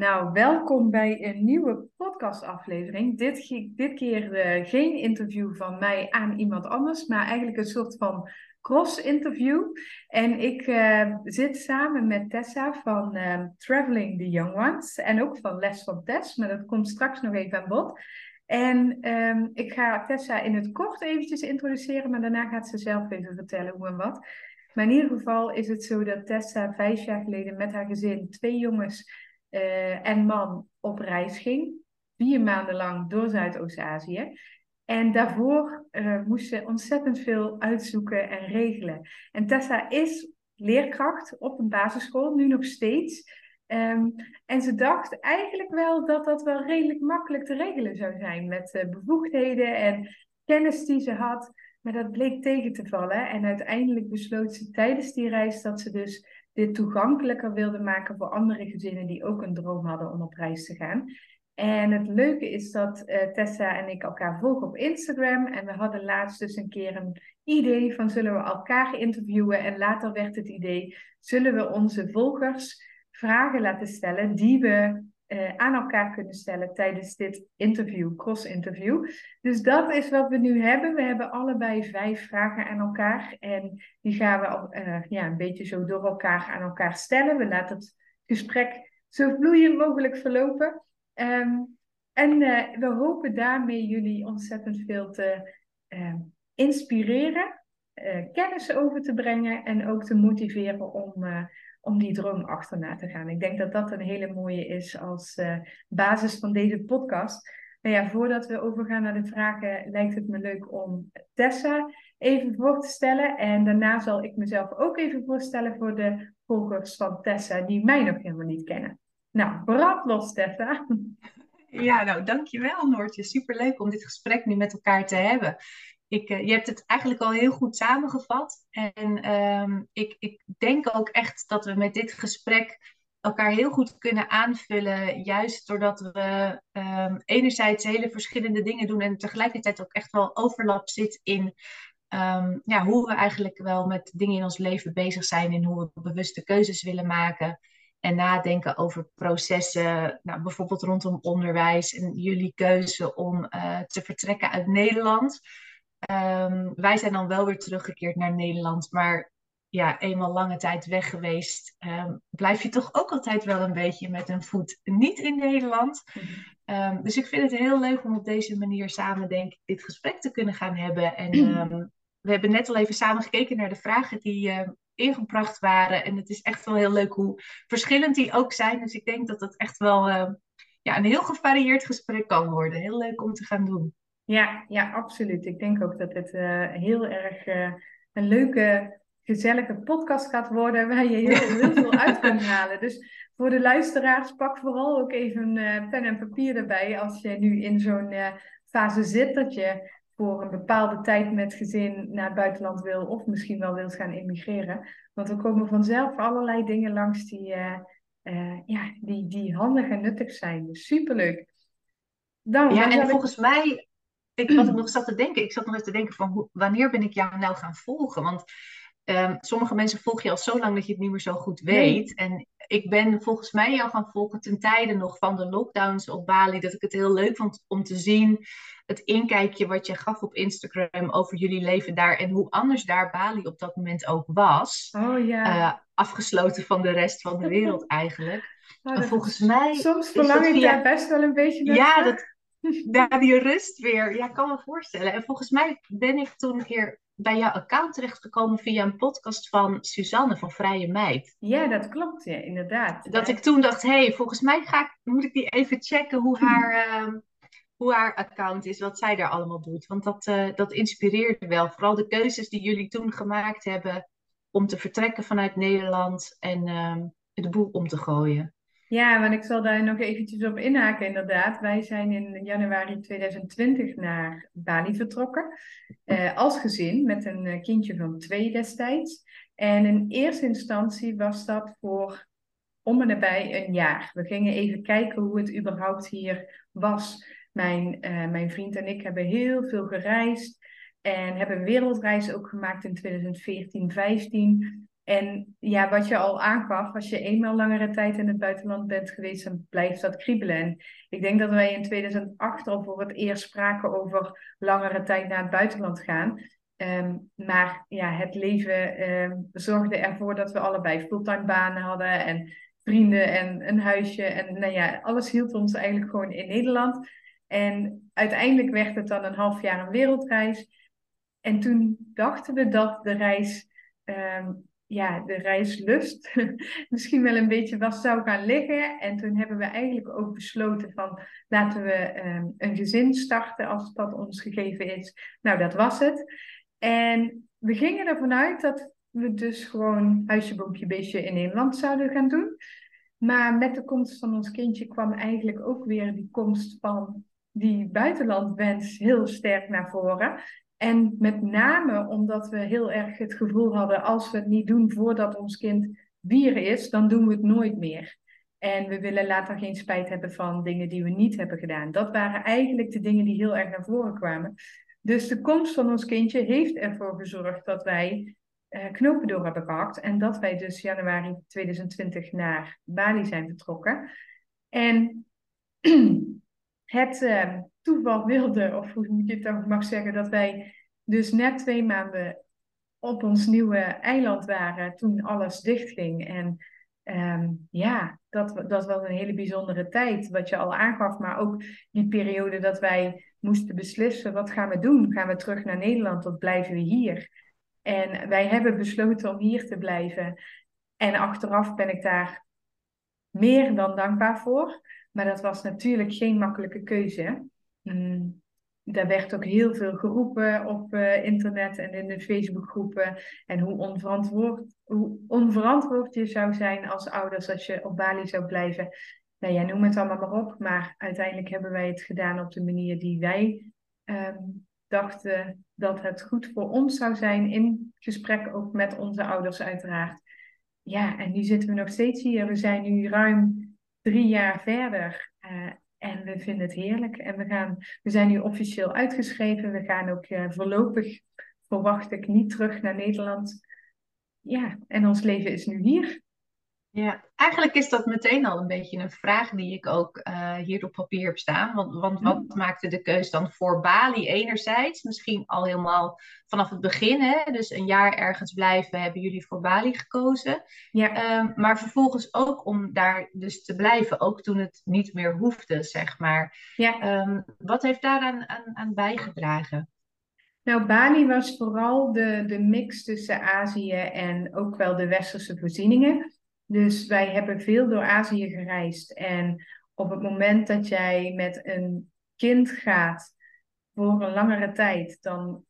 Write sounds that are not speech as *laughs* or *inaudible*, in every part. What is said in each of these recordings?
Nou, welkom bij een nieuwe podcastaflevering. Dit, dit keer uh, geen interview van mij aan iemand anders, maar eigenlijk een soort van cross-interview. En ik uh, zit samen met Tessa van uh, Traveling the Young Ones en ook van Les van Tess, maar dat komt straks nog even aan bod. En um, ik ga Tessa in het kort eventjes introduceren, maar daarna gaat ze zelf even vertellen hoe en wat. Maar in ieder geval is het zo dat Tessa vijf jaar geleden met haar gezin, twee jongens uh, en man, op reis ging. Vier maanden lang door Zuidoost-Azië. En daarvoor uh, moest ze ontzettend veel uitzoeken en regelen. En Tessa is leerkracht op een basisschool, nu nog steeds. Um, en ze dacht eigenlijk wel dat dat wel redelijk makkelijk te regelen zou zijn met uh, bevoegdheden en kennis die ze had. Maar dat bleek tegen te vallen. En uiteindelijk besloot ze tijdens die reis dat ze dus dit toegankelijker wilde maken voor andere gezinnen die ook een droom hadden om op reis te gaan. En het leuke is dat uh, Tessa en ik elkaar volgen op Instagram. En we hadden laatst dus een keer een idee van zullen we elkaar interviewen. En later werd het idee, zullen we onze volgers vragen laten stellen die we uh, aan elkaar kunnen stellen tijdens dit interview, cross-interview. Dus dat is wat we nu hebben. We hebben allebei vijf vragen aan elkaar en die gaan we uh, ja, een beetje zo door elkaar aan elkaar stellen. We laten het gesprek zo vloeiend mogelijk verlopen. Um, en uh, we hopen daarmee jullie ontzettend veel te inspireren, kennis over te brengen en ook te motiveren om om die droom achterna te gaan. Ik denk dat dat een hele mooie is als uh, basis van deze podcast. Maar ja, voordat we overgaan naar de vragen, lijkt het me leuk om Tessa even voor te stellen. En daarna zal ik mezelf ook even voorstellen voor de volgers van Tessa, die mij nog helemaal niet kennen. Nou, brand los, Tessa. Ja, nou, dankjewel Noortje. Superleuk om dit gesprek nu met elkaar te hebben ik, uh, je hebt het eigenlijk al heel goed samengevat. En um, ik, ik denk ook echt dat we met dit gesprek elkaar heel goed kunnen aanvullen. Juist doordat we um, enerzijds hele verschillende dingen doen en tegelijkertijd ook echt wel overlap zit in um, ja, hoe we eigenlijk wel met dingen in ons leven bezig zijn en hoe we bewuste keuzes willen maken. En nadenken over processen, nou, bijvoorbeeld rondom onderwijs en jullie keuze om uh, te vertrekken uit Nederland. Um, wij zijn dan wel weer teruggekeerd naar Nederland, maar ja, eenmaal lange tijd weg geweest, um, blijf je toch ook altijd wel een beetje met een voet niet in Nederland. Um, dus ik vind het heel leuk om op deze manier samen, denk ik, dit gesprek te kunnen gaan hebben. En we hebben net al even samen gekeken naar de vragen die uh, ingebracht waren. En het is echt wel heel leuk hoe verschillend die ook zijn. Dus ik denk dat dat echt wel uh, ja, een heel gevarieerd gesprek kan worden. Heel leuk om te gaan doen. Ja, ja, absoluut. Ik denk ook dat het uh, heel erg uh, een leuke, gezellige podcast gaat worden waar je heel, *laughs* heel veel uit kunt halen. Dus voor de luisteraars, pak vooral ook even uh, pen en papier erbij als je nu in zo'n fase zit dat je voor een bepaalde tijd met gezin naar het buitenland wil of misschien wel wilt gaan immigreren. Want er komen vanzelf allerlei dingen langs die, ja, die, die handig en nuttig zijn. Dus superleuk. Dan, ja, en volgens mij ik, wat ik nog zat te denken, ik zat nog even te denken van hoe, wanneer ben ik jou nou gaan volgen? Want um, sommige mensen volgen je al zo lang dat je het niet meer zo goed weet. En ik ben volgens mij jou gaan volgen ten tijde nog van de lockdowns op Bali. Dat ik het heel leuk vond om te zien het inkijkje wat je gaf op Instagram over jullie leven daar. En hoe anders daar Bali op dat moment ook was. Oh ja. Uh, afgesloten van de rest van de wereld eigenlijk. *laughs* Oh, volgens mij. Soms verlang ik via... daar best wel een beetje naar. Ja, dat, *laughs* ja, die rust weer. Ja, ik kan me voorstellen. En volgens mij ben ik toen een keer bij jouw account terechtgekomen via een podcast van Suzanne van Vrije Meid. Ja, dat klopt, ja, inderdaad. Dat ik toen dacht, hé, hey, volgens mij ga ik, moet ik die even checken hoe haar, uh, *laughs* hoe haar account is, wat zij daar allemaal doet. Want dat, uh, dat inspireerde wel. Vooral de keuzes die jullie toen gemaakt hebben om te vertrekken vanuit Nederland en uh, de boel om te gooien. Ja, want ik zal daar nog eventjes op inhaken inderdaad. Wij zijn in januari 2020 naar Bali vertrokken. Uh, als gezin met een eh, kindje van twee destijds. En in eerste instantie was dat voor om en nabij een jaar. We gingen even kijken hoe het überhaupt hier was. Mijn, uh, mijn vriend en ik hebben heel veel gereisd. En hebben een wereldreis ook gemaakt in 2014, 15. En ja, wat je al aangaf, als je eenmaal langere tijd in het buitenland bent geweest, dan blijft dat kriebelen. En ik denk dat wij in 2008 al voor het eerst spraken over langere tijd naar het buitenland gaan. Ehm, maar ja, het leven um, zorgde ervoor dat we allebei fulltime banen hadden en vrienden en een huisje. En nou ja, alles hield ons eigenlijk gewoon in Nederland. En uiteindelijk werd het dan een half jaar een wereldreis. En toen dachten we dat de reis, um, ja, de reislust *laughs* misschien wel een beetje was zou gaan liggen. En toen hebben we eigenlijk ook besloten van laten we een gezin starten als dat ons gegeven is. Nou, dat was het. En we gingen ervan uit dat we dus gewoon huisje, boompje, beestje in Nederland zouden gaan doen. Maar met de komst van ons kindje kwam eigenlijk ook weer die komst van die buitenlandwens heel sterk naar voren. En met name omdat we heel erg het gevoel hadden, als we het niet doen voordat ons kind bier is, dan doen we het nooit meer. En we willen later geen spijt hebben van dingen die we niet hebben gedaan. Dat waren eigenlijk de dingen die heel erg naar voren kwamen. Dus de komst van ons kindje heeft ervoor gezorgd dat wij uh, knopen door hebben gehakt. En dat wij dus januari 2020 naar Bali zijn vertrokken. En *clears throat* het uh, toeval wilde, of hoe moet je het dan mag zeggen, dat wij dus net twee maanden op ons nieuwe eiland waren toen alles dichtging. En um, ja, dat, dat was een hele bijzondere tijd, wat je al aangaf. Maar ook die periode dat wij moesten beslissen, wat gaan we doen? Gaan we terug naar Nederland of blijven we hier? En wij hebben besloten om hier te blijven. En achteraf ben ik daar meer dan dankbaar voor. Maar dat was natuurlijk geen makkelijke keuze. Mm, daar werd ook heel veel geroepen op uh, internet en in de Facebookgroepen. En hoe onverantwoord, hoe onverantwoord je zou zijn als ouders als je op Bali zou blijven. Nou ja, noem het allemaal maar op. Maar uiteindelijk hebben wij het gedaan op de manier die wij um, dachten dat het goed voor ons zou zijn. In gesprek ook met onze ouders uiteraard. Ja, en nu zitten we nog steeds hier. We zijn nu ruim drie jaar verder. Uh, en we vinden het heerlijk. En we, gaan, we zijn nu officieel uitgeschreven. We gaan ook uh, voorlopig, verwacht ik, niet terug naar Nederland. Ja, en ons leven is nu hier. Ja, eigenlijk is dat meteen al een beetje een vraag die ik ook uh, hier op papier heb staan. Want, want wat mm. maakte de keus dan voor Bali enerzijds? Misschien al helemaal vanaf het begin, hè? dus een jaar ergens blijven, hebben jullie voor Bali gekozen. Ja. Um, maar vervolgens ook om daar dus te blijven, ook toen het niet meer hoefde, zeg maar. Ja. Um, wat heeft daaraan aan, aan bijgedragen? Nou, Bali was vooral de, de mix tussen Azië en ook wel de westerse voorzieningen. Dus wij hebben veel door Azië gereisd. En op het moment dat jij met een kind gaat voor een langere tijd, dan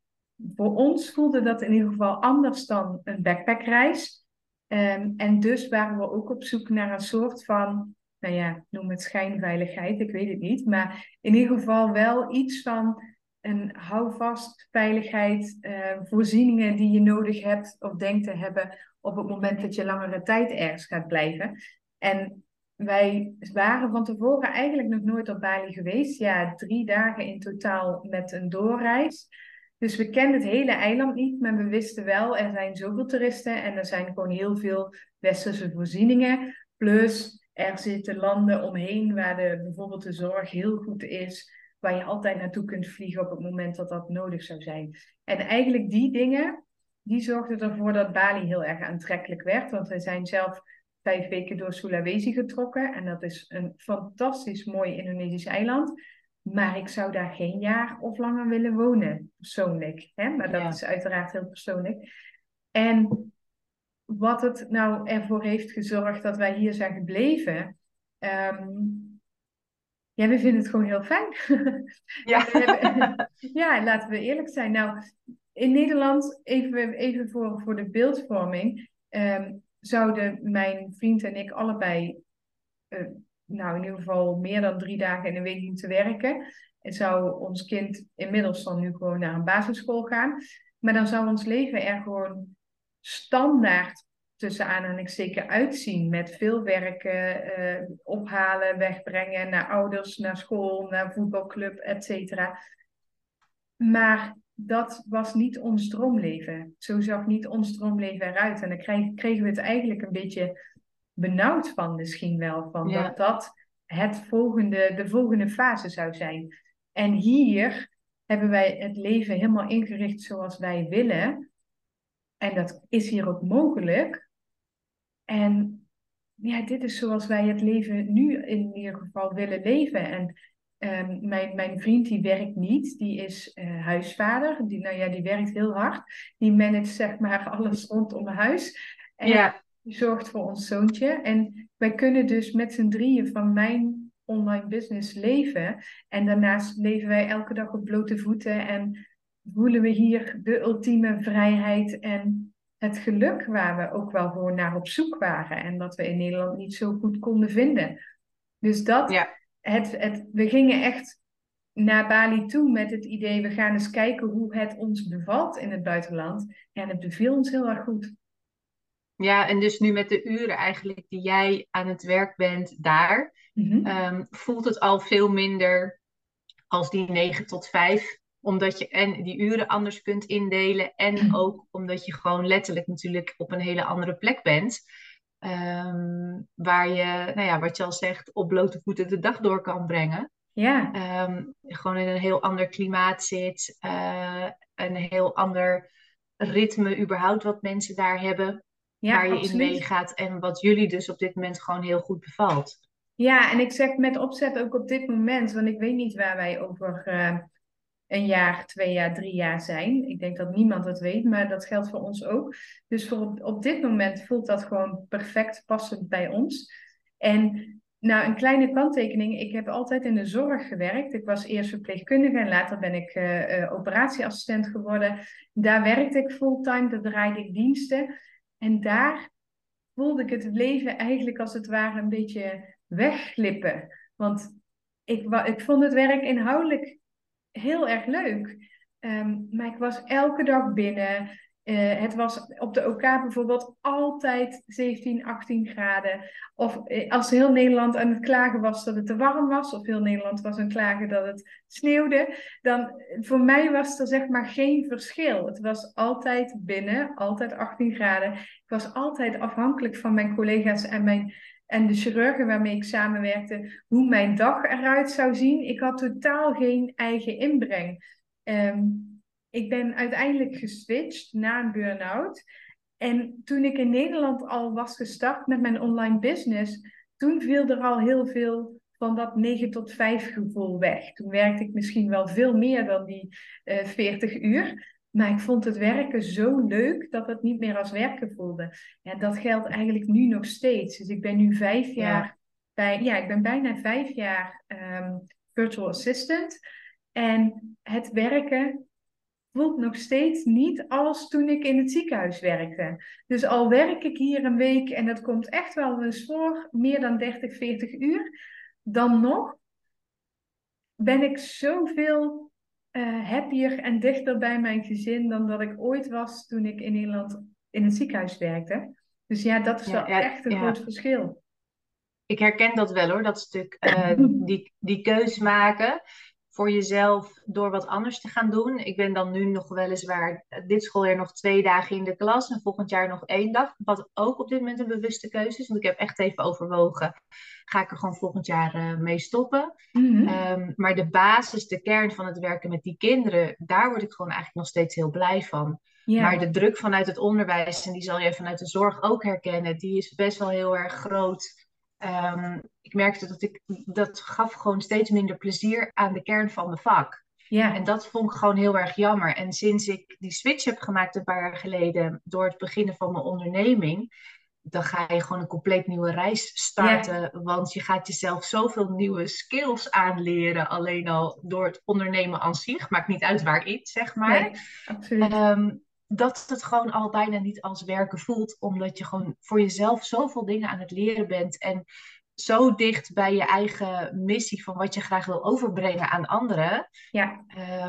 voor ons voelde dat in ieder geval anders dan een backpackreis. Um, en dus waren we ook op zoek naar een soort van, nou ja, noem het schijnveiligheid, ik weet het niet. Maar in ieder geval wel iets van een houvast veiligheid, uh, voorzieningen die je nodig hebt of denkt te hebben op het moment dat je langere tijd ergens gaat blijven. En wij waren van tevoren eigenlijk nog nooit op Bali geweest. Ja, drie dagen in totaal met een doorreis. Dus we kenden het hele eiland niet, maar we wisten wel, er zijn zoveel toeristen en er zijn gewoon heel veel westerse voorzieningen. Plus, er zitten landen omheen waar de, bijvoorbeeld de zorg heel goed is, waar je altijd naartoe kunt vliegen op het moment dat dat nodig zou zijn. En eigenlijk die dingen, die zorgde ervoor dat Bali heel erg aantrekkelijk werd. Want we zijn zelf vijf weken door Sulawesi getrokken. En dat is een fantastisch mooi Indonesisch eiland. Maar ik zou daar geen jaar of langer willen wonen, persoonlijk. Hè? Maar dat is uiteraard heel persoonlijk. En wat het nou ervoor heeft gezorgd dat wij hier zijn gebleven. Um, ja, we vinden het gewoon heel fijn. *laughs* Ja. *laughs* ja, laten we eerlijk zijn. Nou, in Nederland, even, even voor, voor de beeldvorming, um, zouden mijn vriend en ik allebei, uh, nou in ieder geval meer dan drie dagen in de week moeten werken. En zou ons kind inmiddels dan nu gewoon naar een basisschool gaan. Maar dan zou ons leven er gewoon standaard tussen aanhalingstekens uitzien. Met veel werken, uh, ophalen, wegbrengen naar ouders, naar school, naar voetbalclub, et cetera. Maar dat was niet ons droomleven. Zo zag niet ons droomleven eruit. En dan kregen we het eigenlijk een beetje benauwd van misschien wel. Van Dat dat het volgende, de volgende fase zou zijn. En hier hebben wij het leven helemaal ingericht zoals wij willen. En dat is hier ook mogelijk. En ja, dit is zoals wij het leven nu in ieder geval willen leven. En um, mijn, mijn vriend die werkt niet, die is uh, huisvader. Die, nou ja, die werkt heel hard. Die managt zeg maar *laughs* alles rondom huis. En ja. die zorgt voor ons zoontje. En wij kunnen dus met z'n drieën van mijn online business leven. En daarnaast leven wij elke dag op blote voeten en voelen we hier de ultieme vrijheid en het geluk waar we ook wel gewoon naar op zoek waren en dat we in Nederland niet zo goed konden vinden. Dus dat, ja. Het, het, we gingen echt naar Bali toe met het idee, we gaan eens kijken hoe het ons bevalt in het buitenland. En het beviel ons heel erg goed. Ja, en dus nu met de uren eigenlijk die jij aan het werk bent daar, mhm. ehm, voelt het al veel minder als die 9 tot 5 omdat je en die uren anders kunt indelen. En mhm. ook omdat je gewoon letterlijk natuurlijk op een hele andere plek bent. Ehm, waar je, nou ja, wat je al zegt, op blote voeten de dag door kan brengen. Ja. Ehm, gewoon in een heel ander klimaat zit. Uh, een heel ander ritme überhaupt wat mensen daar hebben. Ja, waar je absoluut. in meegaat. En wat jullie dus op dit moment gewoon heel goed bevalt. Ja, en ik zeg met opzet ook op dit moment. Want ik weet niet waar wij over... Een jaar, twee jaar, drie jaar zijn. Ik denk dat niemand dat weet, maar dat geldt voor ons ook. Dus voor op, dit moment voelt dat gewoon perfect passend bij ons. En nou, een kleine kanttekening. Ik heb altijd in de zorg gewerkt. Ik was eerst verpleegkundige en later ben ik uh, operatieassistent geworden. Daar werkte ik fulltime, daar draaide ik diensten. En daar voelde ik het leven eigenlijk als het ware een beetje wegglippen. Want ik, ik vond het werk inhoudelijk heel erg leuk. Ehm, maar ik was elke dag binnen. Uh, het was op de OK bijvoorbeeld altijd 17, 18 graden. Of eh, als heel Nederland aan het klagen was dat het te warm was, of heel Nederland was aan het klagen dat het sneeuwde, dan voor mij was er zeg maar geen verschil. Het was altijd binnen, altijd 18 graden. Ik was altijd afhankelijk van mijn collega's en mijn en de chirurgen waarmee ik samenwerkte, hoe mijn dag eruit zou zien. Ik had totaal geen eigen inbreng. Ehm, ik ben uiteindelijk geswitcht na een burn-out. En toen ik in Nederland al was gestart met mijn online business, toen viel er al heel veel van dat 9 tot 5 gevoel weg. Toen werkte ik misschien wel veel meer dan die uh, eh, 40 uur. Maar ik vond het werken zo leuk dat het niet meer als werken voelde. En dat geldt eigenlijk nu nog steeds. Dus ik ben nu vijf jaar bij, ja, ik ben bijna vijf jaar ehm, virtual assistant. En het werken voelt nog steeds niet als toen ik in het ziekenhuis werkte. Dus al werk ik hier een week en dat komt echt wel eens voor, meer dan 30, 40 uur, dan nog ben ik zoveel uh, happier en dichter bij mijn gezin dan dat ik ooit was toen ik in Nederland in het ziekenhuis werkte. Dus ja, dat is wel echt een groot verschil. Ik herken dat wel hoor, dat stuk. Uh, *laughs* die, die keus maken voor jezelf door wat anders te gaan doen. Ik ben dan nu nog weliswaar dit schooljaar nog twee dagen in de klas en volgend jaar nog één dag. Wat ook op dit moment een bewuste keuze is. Want ik heb echt even overwogen, ga ik er gewoon volgend jaar uh, mee stoppen. Mhm. Ehm, maar de basis, de kern van het werken met die kinderen, daar word ik gewoon eigenlijk nog steeds heel blij van. Maar de druk vanuit het onderwijs, en die zal jij vanuit de zorg ook herkennen, die is best wel heel erg groot. Um, ik merkte dat ik dat gaf gewoon steeds minder plezier aan de kern van mijn vak. Ja. En dat vond ik gewoon heel erg jammer. En sinds ik die switch heb gemaakt een paar jaar geleden door het beginnen van mijn onderneming, dan ga je gewoon een compleet nieuwe reis starten. Want je gaat jezelf zoveel nieuwe skills aanleren. Alleen al door het ondernemen aan zich. Maakt niet uit waar ik, zeg maar. Nee, absoluut. Ehm, dat het gewoon al bijna niet als werken voelt. Omdat je gewoon voor jezelf zoveel dingen aan het leren bent. En zo dicht bij je eigen missie van wat je graag wil overbrengen aan anderen. Ja.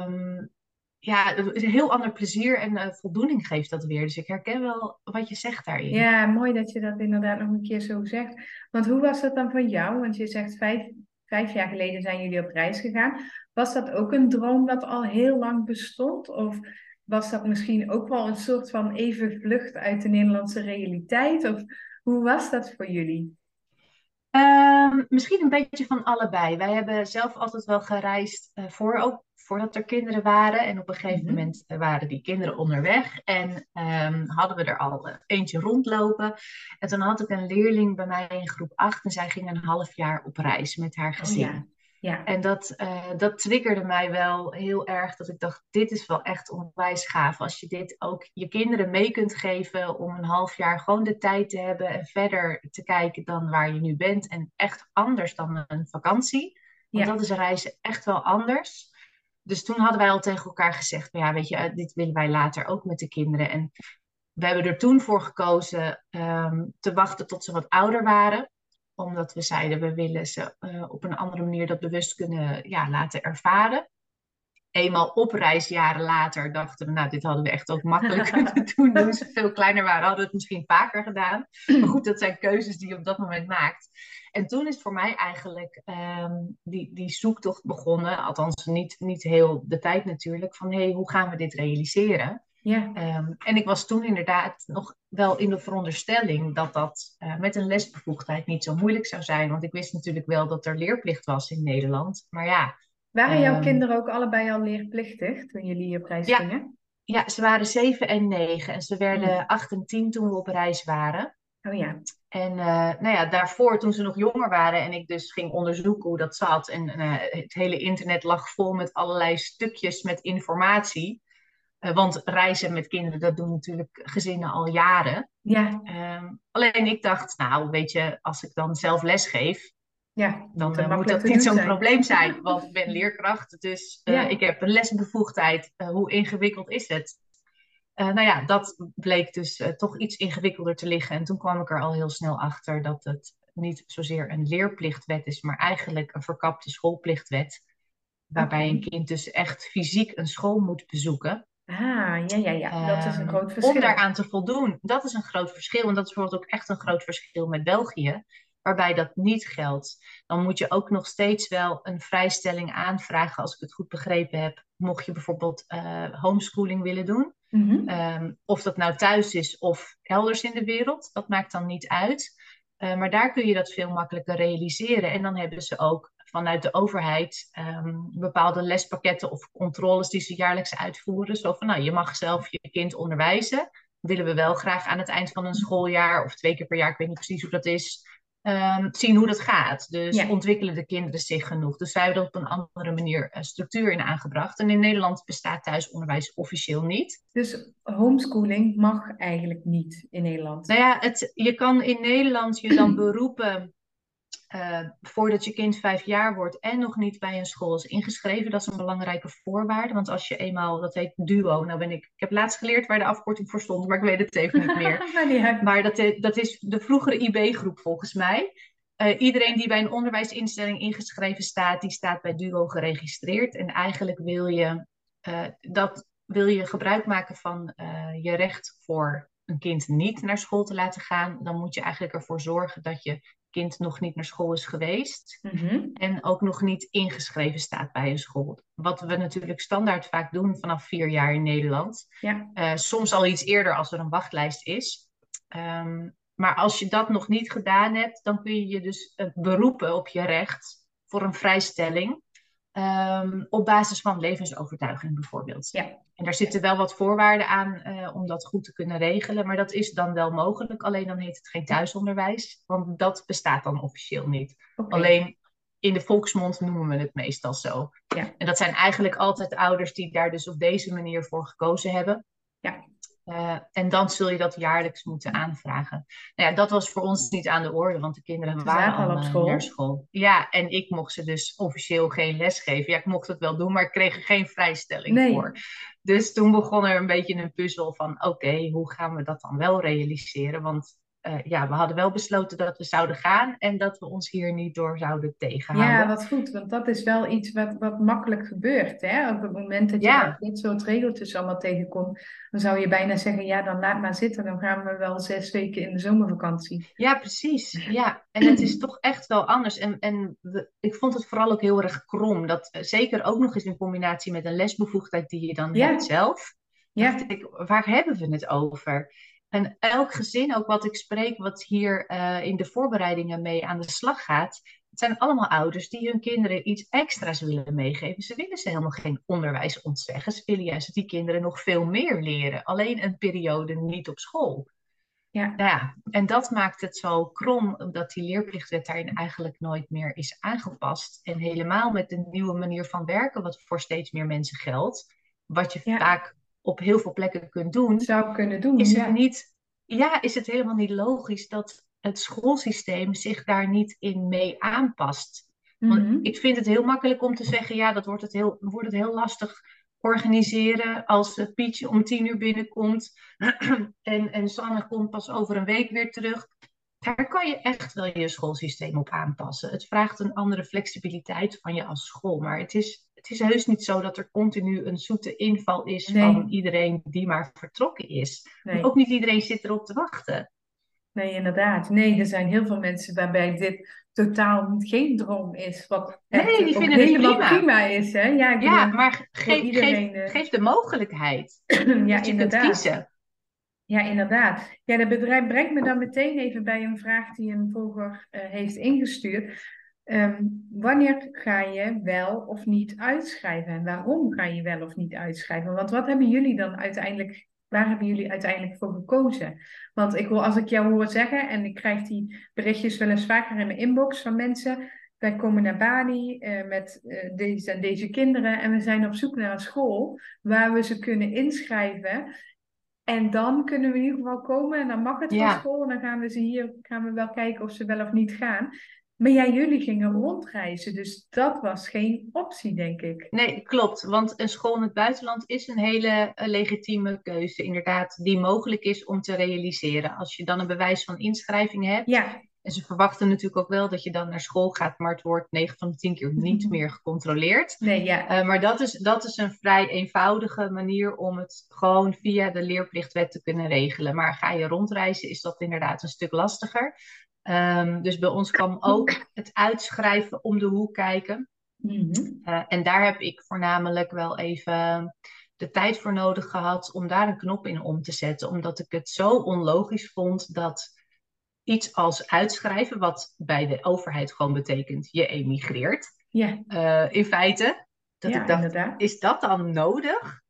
Um, ja, een heel ander plezier en uh, voldoening geeft dat weer. Dus ik herken wel wat je zegt daarin. Ja, mooi dat je dat inderdaad nog een keer zo zegt. Want hoe was dat dan van jou? Want je zegt vijf, vijf jaar geleden zijn jullie op reis gegaan. Was dat ook een droom dat al heel lang bestond? Of was dat misschien ook wel een soort van even vlucht uit de Nederlandse realiteit? Of hoe was dat voor jullie? Ehm, misschien een beetje van allebei. Wij hebben zelf altijd wel gereisd uh, voor, ook voordat er kinderen waren. En op een gegeven mhm. moment eh, waren die kinderen onderweg. En um, hadden we er al uh, eentje rondlopen. En toen had ik een leerling bij mij in groep 8. En zij ging een half jaar op reis met haar oh gezin. ja. Ja. En dat, uh, dat triggerde mij wel heel erg. Dat ik dacht, dit is wel echt onwijs gaaf. Als je dit ook je kinderen mee kunt geven om een half jaar gewoon de tijd te hebben en verder te kijken dan waar je nu bent. En echt anders dan een vakantie. Want dat is reizen echt wel anders. Dus toen hadden wij al tegen elkaar gezegd, ja, weet je, eh, dit willen wij later ook met de kinderen. En we hebben er toen voor gekozen um, te wachten tot ze wat ouder waren omdat we zeiden, we willen ze uh, op een andere manier dat bewust kunnen ja, laten ervaren. Eenmaal op reis, jaren later, dachten we, nou, dit hadden we echt ook makkelijk *laughs* kunnen doen. Toen ze veel kleiner waren, hadden we het misschien vaker gedaan. Maar goed, dat zijn keuzes die je op dat moment maakt. En toen is voor mij eigenlijk um, die, die zoektocht begonnen. Althans, niet, niet heel de tijd natuurlijk. Van hé, hey, hoe gaan we dit realiseren? Ja. Um, en ik was toen inderdaad nog wel in de veronderstelling dat dat uh, met een lesbevoegdheid niet zo moeilijk zou zijn. Want ik wist natuurlijk wel dat er leerplicht was in Nederland. Maar ja. Waren jouw um, kinderen ook allebei al leerplichtig toen jullie op reis ja, gingen? Ja, ze waren zeven en negen. En ze werden mm. acht en tien toen we op reis waren. Oh ja. En uh, nou ja, daarvoor, toen ze nog jonger waren en ik dus ging onderzoeken hoe dat zat. En uh, het hele internet lag vol met allerlei stukjes met informatie. Uh, want reizen met kinderen, dat doen natuurlijk gezinnen al jaren. Ja. Um, alleen ik dacht, nou weet je, als ik dan zelf lesgeef, ja, dan uh, moet dat niet zo'n probleem zijn. *laughs* Want ik ben leerkracht, dus uh, ja. ik heb een lesbevoegdheid. hoe ingewikkeld is het? nou ja, dat bleek dus toch iets ingewikkelder te liggen. En toen kwam ik er al heel snel achter dat het niet zozeer een leerplichtwet is, maar eigenlijk een verkapte schoolplichtwet. Waarbij een kind dus echt fysiek een school moet bezoeken. Ah, ja, ja, ja. Dat is een ehm, groot verschil. Om daaraan te voldoen. Dat is een groot verschil. En dat is bijvoorbeeld ook echt een groot verschil met België, waarbij dat niet geldt. Dan moet je ook nog steeds wel een vrijstelling aanvragen, als ik het goed begrepen heb. Mocht je bijvoorbeeld uh, homeschooling willen doen. Mm -hmm. of dat nou thuis is of elders in de wereld, dat maakt dan niet uit. Uh, maar daar kun je dat veel makkelijker realiseren. En dan hebben ze ook vanuit de overheid um, bepaalde lespakketten of controles die ze jaarlijks uitvoeren. Zo van, nou, je mag zelf je kind onderwijzen. Willen we wel graag aan het eind van een schooljaar of twee keer per jaar, ik weet niet precies hoe dat is, um, zien hoe dat gaat. Dus ontwikkelen de kinderen zich genoeg. Dus zij hebben er op een andere manier uh, structuur in aangebracht. En in Nederland bestaat thuisonderwijs officieel niet. Dus homeschooling mag eigenlijk niet in Nederland? Nou ja, het, je kan in Nederland je dan *clears throat* beroepen uh, voordat je kind vijf jaar wordt en nog niet bij een school is ingeschreven. Dat is een belangrijke voorwaarde. Want als je eenmaal, dat heet duo. Nou ben ik, ik heb laatst geleerd waar de afkorting voor stond, maar ik weet het even niet meer. *laughs* maar dat, dat is de vroegere IB-groep volgens mij. Uh, iedereen die bij een onderwijsinstelling ingeschreven staat, die staat bij duo geregistreerd. En eigenlijk wil je, uh, dat, wil je gebruik maken van je recht voor een kind niet naar school te laten gaan, dan moet je eigenlijk ervoor zorgen dat je kind nog niet naar school is geweest mhm. en ook nog niet ingeschreven staat bij een school. Wat we natuurlijk standaard vaak doen vanaf vier jaar in Nederland. Ja. Uh, soms al iets eerder als er een wachtlijst is. Um, maar als je dat nog niet gedaan hebt, dan kun je je dus uh, beroepen op je recht voor een vrijstelling. Um, op basis van levensovertuiging bijvoorbeeld. Ja. En daar zitten wel wat voorwaarden aan uh, om dat goed te kunnen regelen, maar dat is dan wel mogelijk. Alleen dan heet het geen thuisonderwijs, want dat bestaat dan officieel niet. Okay. Alleen in de volksmond noemen we het meestal zo. Ja. En dat zijn eigenlijk altijd ouders die daar dus op deze manier voor gekozen hebben. Ja. Uh, en dan zul je dat jaarlijks moeten aanvragen. Nou ja, dat was voor ons niet aan de orde, want de kinderen waren al op school. naar school. Ja, en ik mocht ze dus officieel geen les geven. Ja, ik mocht het wel doen, maar ik kreeg er geen vrijstelling nee. voor. Dus toen begon er een beetje een puzzel van, oké, okay, hoe gaan we dat dan wel realiseren? Want eh, ja, we hadden wel besloten dat we zouden gaan en dat we ons hier niet door zouden tegenhouden. Ja, wat goed, want dat is wel iets wat, wat makkelijk gebeurt. Hè? Op het moment dat je Ja. dit soort regeltjes allemaal tegenkomt, dan zou je bijna zeggen, ja, dan laat maar zitten, dan gaan we wel zes weken in de zomervakantie. Ja, precies. Ja, en het is toch echt wel anders. En, en we- ik vond het vooral ook heel erg krom. Dat eh, zeker ook nog eens in combinatie met een lesbevoegdheid die je dan Ja. hebt zelf. Ja, dacht ik, waar hebben we het over? En elk gezin, ook wat ik spreek, wat hier eh, in de voorbereidingen mee aan de slag gaat, het zijn allemaal ouders die hun kinderen iets extra's willen meegeven. Ze willen ze helemaal geen onderwijs ontzeggen. Ze willen juist dat die kinderen nog veel meer leren. Alleen een periode niet op school. ja, ja, en dat maakt het zo krom, omdat die leerplichtwet daarin eigenlijk nooit meer is aangepast. En helemaal met de nieuwe manier van werken, wat voor steeds meer mensen geldt, wat je Ja. vaak op heel veel plekken kunt doen, zou kunnen doen. is ja. het niet, ja, is het helemaal niet logisch dat het schoolsysteem zich daar niet in mee aanpast. Want Mhm. ik vind het heel makkelijk om te zeggen, ja, dat wordt het heel, wordt het heel lastig organiseren als eh, Pietje om tien uur binnenkomt *clears throat* en, en Sanne komt pas over een week weer terug. Daar kan je echt wel je schoolsysteem op aanpassen. Het vraagt een andere flexibiliteit van je als school. Maar het is, het is heus niet zo dat er continu een zoete inval is Nee. van iedereen die maar vertrokken is. Nee. Ook niet iedereen zit erop te wachten. Nee, inderdaad. Nee, er zijn heel veel mensen waarbij dit totaal geen droom is. Wat Nee, die vinden het helemaal prima. prima is. Hè? Ja, ik Ja, bedoel, maar geef, iedereen, geef, eh, geef de mogelijkheid. *clears throat* ja, dat je kunt inderdaad. kiezen. Ja, inderdaad. Ja, dat bedrijf brengt me dan meteen even bij een vraag die een volger eh, heeft ingestuurd. Ehm, wanneer ga je wel of niet uitschrijven? En waarom ga je wel of niet uitschrijven? Want wat hebben jullie dan uiteindelijk, waar hebben jullie uiteindelijk voor gekozen? Want ik wil, als ik jou hoor zeggen, en ik krijg die berichtjes wel eens vaker in mijn inbox van mensen. Wij komen naar Bali eh, met eh, deze en deze kinderen en we zijn op zoek naar een school waar we ze kunnen inschrijven. En dan kunnen we in ieder geval komen en dan mag het Ja. van school. En dan gaan we ze hier gaan we wel kijken of ze wel of niet gaan. Maar ja, jullie gingen rondreizen, dus dat was geen optie, denk ik. Nee, klopt. Want een school in het buitenland is een hele eh, legitieme keuze, inderdaad, die mogelijk is om te realiseren. Als je dan een bewijs van inschrijving hebt. Ja, En ze verwachten natuurlijk ook wel dat je dan naar school gaat, maar het wordt 9 van de 10 keer niet meer gecontroleerd. nee, ja. Eh, maar dat is, dat is een vrij eenvoudige manier om het gewoon via de leerplichtwet te kunnen regelen. Maar ga je rondreizen, is dat inderdaad een stuk lastiger. Ehm, dus bij ons kwam ook het uitschrijven om de hoek kijken. Mhm. Eh, en daar heb ik voornamelijk wel even de tijd voor nodig gehad om daar een knop in om te zetten. Omdat ik het zo onlogisch vond dat iets als uitschrijven, wat bij de overheid gewoon betekent je emigreert, Ja, eh, in feite, dat ja ik dacht, inderdaad. is dat dan nodig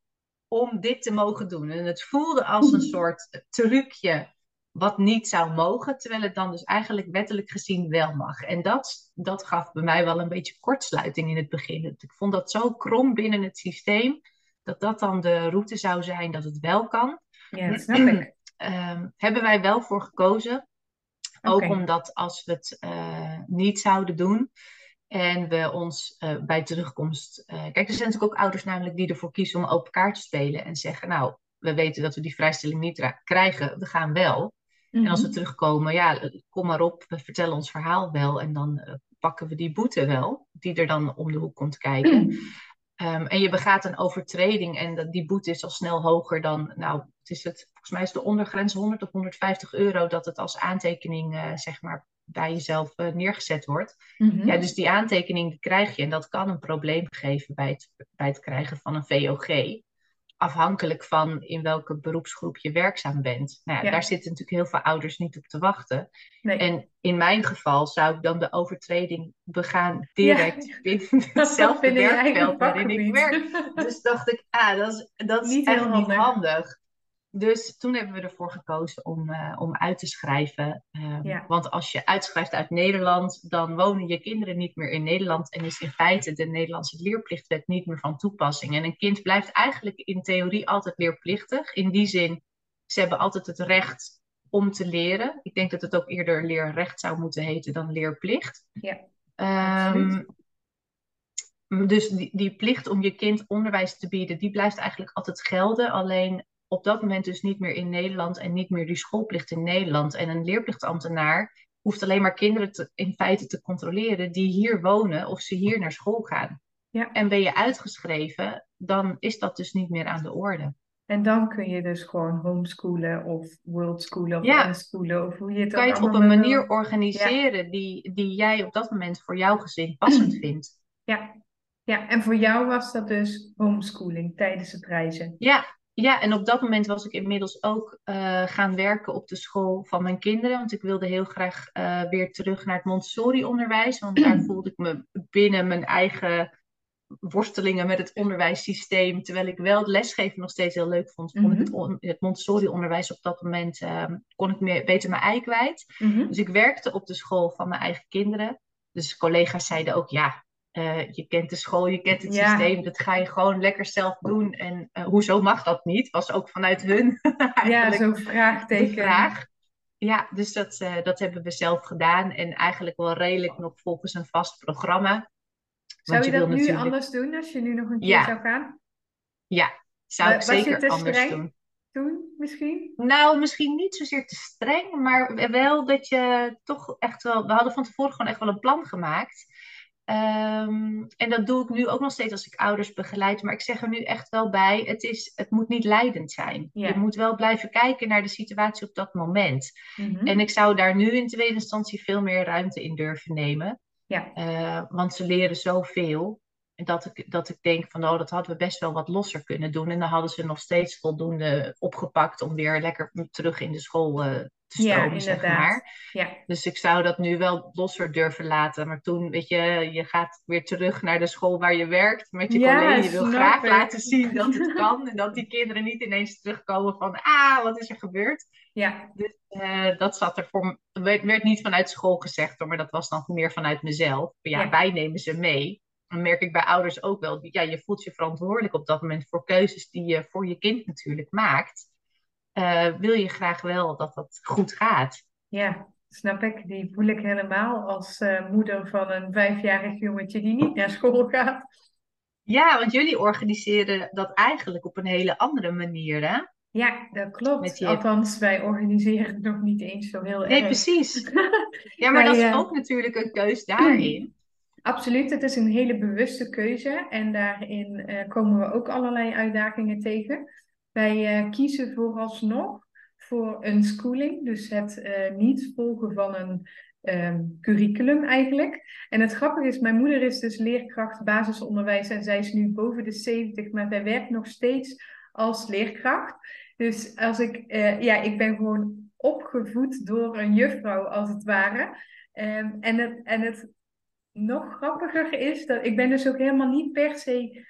om dit te mogen doen? En het voelde als een *laughs* soort trucje wat niet zou mogen, terwijl het dan dus eigenlijk wettelijk gezien wel mag. En dat, dat gaf bij mij wel een beetje kortsluiting in het begin. Ik vond dat zo krom binnen het systeem, dat dat dan de route zou zijn dat het wel kan. Ja, dat snap ik. *clears throat* Ehm, hebben wij wel voor gekozen. Ook omdat als we het eh, niet zouden doen en we ons eh, bij terugkomst. eh, kijk, er zijn natuurlijk ook ouders namelijk die ervoor kiezen om open kaart te spelen en zeggen: Nou, we weten dat we die vrijstelling niet krijgen, we gaan wel. En als we Mhm. terugkomen, ja, kom maar op, we vertellen ons verhaal wel en dan eh, pakken we die boete wel, die er dan om de hoek komt kijken. Ehm, en je begaat een overtreding en dat, die boete is al snel hoger dan, nou, het is het, volgens mij is de ondergrens 100 of 150 euro dat het als aantekening, eh, zeg maar, bij jezelf eh, neergezet wordt. Mhm. Ja, dus die aantekening die krijg je en dat kan een probleem geven bij het, bij het krijgen van een VOG. Afhankelijk van in welke beroepsgroep je werkzaam bent. Nou ja, daar zitten natuurlijk heel veel ouders niet op te wachten. Nee. En in mijn geval zou ik dan de overtreding begaan direct *laughs* Ja. binnen *laughs* hetzelfde werkveld waarin ik werk. Dus dacht ik, ah, dat is, dat is Niet echt heel niet handig. Dus toen hebben we ervoor gekozen om, eh, om uit te schrijven. Ehm, Ja. Want als je uitschrijft uit Nederland, dan wonen je kinderen niet meer in Nederland en is in feite de Nederlandse leerplichtwet niet meer van toepassing. En een kind blijft eigenlijk in theorie altijd leerplichtig. In die zin, ze hebben altijd het recht om te leren. Ik denk dat het ook eerder leerrecht zou moeten heten dan leerplicht. Ja, absoluut. dus die, die plicht om je kind onderwijs te bieden, die blijft eigenlijk altijd gelden. Alleen op dat moment dus niet meer in Nederland en niet meer die schoolplicht in Nederland. En een leerplichtambtenaar hoeft alleen maar kinderen te, in feite te controleren die hier wonen of ze hier naar school gaan. Ja. En ben je uitgeschreven, dan is dat dus niet meer aan de orde. En dan kun je dus gewoon homeschoolen of worldschoolen of Ja. unschoolen of hoe je het Kan je ook het op een wil. manier organiseren die, die jij op dat moment voor jouw gezin passend *clears throat* vindt. Ja. ja, en voor jou was dat dus homeschooling tijdens het reizen. Ja, ja, en op dat moment was ik inmiddels ook eh, gaan werken op de school van mijn kinderen. Want ik wilde heel graag eh, weer terug naar het Montessori-onderwijs. Want daar *clears throat* voelde ik me binnen mijn eigen worstelingen met het onderwijssysteem. Terwijl ik wel het lesgeven nog steeds heel leuk vond, vond ik het, on- het Montessori-onderwijs op dat moment, eh, kon ik meer, beter mijn ei kwijt. Mhm. Dus ik werkte op de school van mijn eigen kinderen. Dus collega's zeiden ook, ja, eh, je kent de school, je kent het Ja. systeem, dat ga je gewoon lekker zelf doen. En eh, hoezo mag dat niet? Was ook vanuit hun *laughs* Ja, eigenlijk zo'n vraagteken. vraag. Ja, dus dat, eh, dat hebben we zelf gedaan. En eigenlijk wel redelijk nog volgens een vast programma. Zou je je dat nu natuurlijk- anders doen als je nu nog een keer Ja. zou gaan? Ja, zou ik zeker te anders streng? doen. Toen misschien? Nou, misschien niet zozeer te streng, maar wel dat je toch echt wel. We hadden van tevoren gewoon echt wel een plan gemaakt. Ehm, en dat doe ik nu ook nog steeds als ik ouders begeleid. Maar ik zeg er nu echt wel bij: het, is, het moet niet leidend zijn. Ja. Je moet wel blijven kijken naar de situatie op dat moment. Mhm. En ik zou daar nu in tweede instantie veel meer ruimte in durven nemen. Ja. Eh, want ze leren zoveel. En dat ik, dat ik denk van, oh, dat hadden we best wel wat losser kunnen doen. En dan hadden ze nog steeds voldoende opgepakt om weer lekker terug in de school eh, Ja, zeg maar. Ja. Dus ik zou dat nu wel losser durven laten. Maar toen, weet je, je gaat weer terug naar de school waar je werkt met je Ja, collega. Je wil graag laten zien dat het *laughs* kan. En dat die kinderen niet ineens terugkomen van, ah, wat is er gebeurd? Ja. Dus eh, dat zat er voor werd, werd niet vanuit school gezegd hoor, maar dat was dan meer vanuit mezelf. Ja, Ja. wij nemen ze mee. Dan merk ik bij ouders ook wel, ja, je voelt je verantwoordelijk op dat moment voor keuzes die je voor je kind natuurlijk maakt. Eh, wil je graag wel dat dat goed gaat? Ja, snap ik. Die voel ik helemaal als eh, moeder van een vijfjarig jongetje die niet naar school gaat. Ja, want jullie organiseren dat eigenlijk op een hele andere manier, hè? Ja, dat klopt. Je- Althans, wij organiseren het nog niet eens zo heel Nee, erg. precies. *laughs* Ja, maar Wij, dat is eh, ook natuurlijk een keus daarin. Absoluut, het is een hele bewuste keuze en daarin komen we ook allerlei uitdagingen tegen. Wij eh, kiezen vooralsnog voor een schooling, dus het eh, niet volgen van een ehm, curriculum eigenlijk. En het grappige is, mijn moeder is dus leerkracht basisonderwijs en zij is nu boven de 70, maar zij werkt nog steeds als leerkracht. Dus als ik, eh, ja, ik ben gewoon opgevoed door een juffrouw als het ware. Ehm, en het, en het nog grappiger is dat ik ben dus ook helemaal niet per se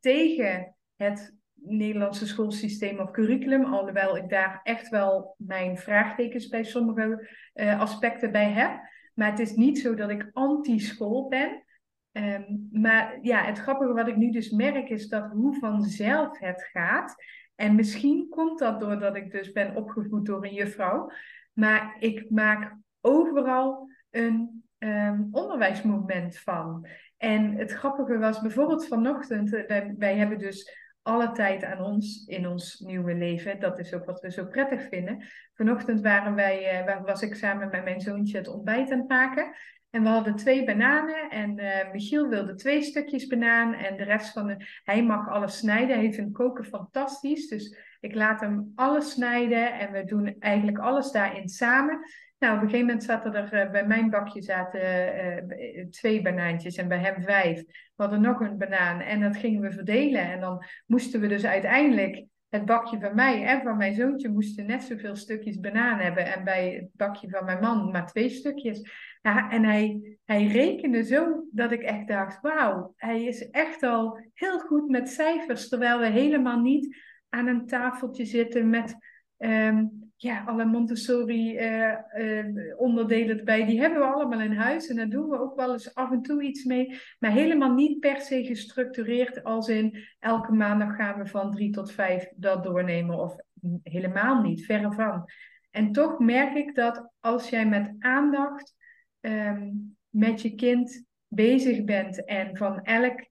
tegen het Nederlandse schoolsysteem of curriculum, alhoewel ik daar echt wel mijn vraagtekens bij sommige eh, aspecten bij heb. Maar het is niet zo dat ik anti-school ben. Ehm, maar ja, het grappige wat ik nu dus merk is dat hoe vanzelf het gaat. En misschien komt dat doordat ik dus ben opgevoed door een juffrouw. Maar ik maak overal een ehm, onderwijsmoment van. En het grappige was bijvoorbeeld vanochtend, eh, wij hebben dus alle tijd aan ons in ons nieuwe leven. Dat is ook wat we zo prettig vinden. Vanochtend waren wij, eh, wa- was ik samen met mijn zoontje het ontbijt aan het maken. En we hadden twee bananen en eh, Michiel wilde twee stukjes banaan en de rest van de... Hij mag alles snijden, hij vindt koken fantastisch. Dus ik laat hem alles snijden en we doen eigenlijk alles daarin samen. Nou, op een gegeven moment zaten er eh, bij mijn bakje zaten eh, twee banaantjes en bij hem vijf. We hadden nog een banaan en dat gingen we verdelen. En dan moesten we dus uiteindelijk het bakje van mij en van mijn zoontje moesten net zoveel stukjes banaan hebben. En bij het bakje van mijn man maar twee stukjes. Ja, en hij, hij rekende zo dat ik echt dacht, wauw, hij is echt al heel goed met cijfers. Terwijl we helemaal niet aan een tafeltje zitten met ehm, ja, alle Montessori eh, eh, erbij. Die hebben we allemaal in huis en daar doen we ook wel eens af en toe iets mee. Maar helemaal niet per se gestructureerd als in elke maandag gaan we van drie tot vijf dat doornemen. Of helemaal niet, verre van. En toch merk ik dat als jij met aandacht ehm, met je kind bezig bent en van elk,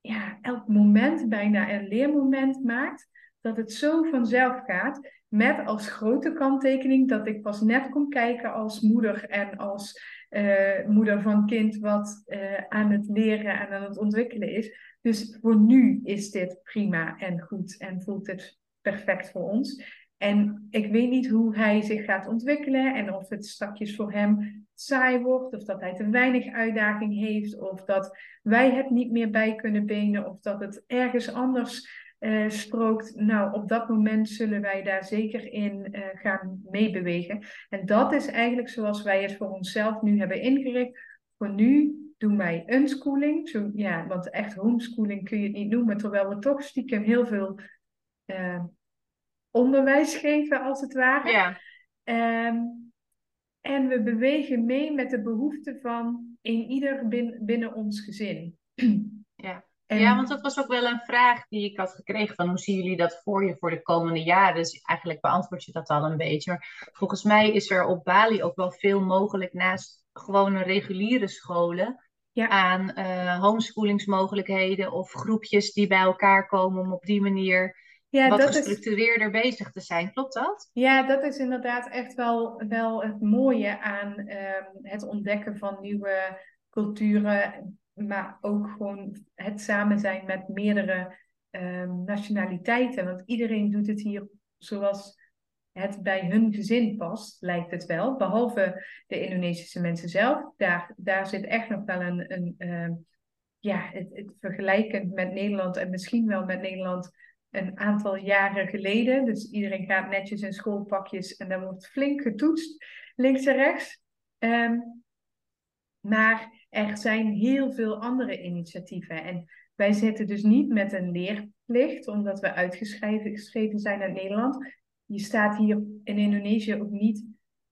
ja, elk moment bijna een leermoment maakt, dat het zo vanzelf gaat. Met als grote kanttekening dat ik pas net kom kijken als moeder en als uh, moeder van kind wat uh, aan het leren en aan het ontwikkelen is. Dus voor nu is dit prima en goed en voelt het perfect voor ons. En ik weet niet hoe hij zich gaat ontwikkelen en of het stakjes voor hem saai wordt, of dat hij te weinig uitdaging heeft, of dat wij het niet meer bij kunnen benen, of dat het ergens anders uh, strookt. Nou, op dat moment zullen wij daar zeker in uh, gaan meebewegen. En dat is eigenlijk zoals wij het voor onszelf nu hebben ingericht. Voor nu doen wij unschooling. Zo, ja, want echt homeschooling kun je het niet noemen, terwijl we toch stiekem heel veel uh, onderwijs geven, als het ware. Ja. Um, en we bewegen mee met de behoeften van een ieder bin, binnen ons gezin. *clears throat* Ja. En... ja, want dat was ook wel een vraag die ik had gekregen van hoe zien jullie dat voor je voor de komende jaren? Dus eigenlijk beantwoord je dat al een beetje. Maar volgens mij is er op Bali ook wel veel mogelijk naast gewone reguliere scholen ja. aan uh, homeschoolingsmogelijkheden of groepjes die bij elkaar komen om op die manier ja, wat gestructureerder is... bezig te zijn. Klopt dat? Ja, dat is inderdaad echt wel, wel het mooie aan um, het ontdekken van nieuwe culturen, maar ook gewoon het samen zijn met meerdere um, nationaliteiten. Want iedereen doet het hier zoals het bij hun gezin past, lijkt het wel. Behalve de Indonesische mensen zelf. Daar, daar zit echt nog wel een, een uh, ja, het, het vergelijkend met Nederland en misschien wel met Nederland een aantal jaren geleden. Dus iedereen gaat netjes in schoolpakjes en dan wordt flink getoetst, links en rechts. Um, maar er zijn heel veel andere initiatieven. En wij zitten dus niet met een leerplicht, omdat we uitgeschreven zijn uit Nederland. Je staat hier in Indonesië ook niet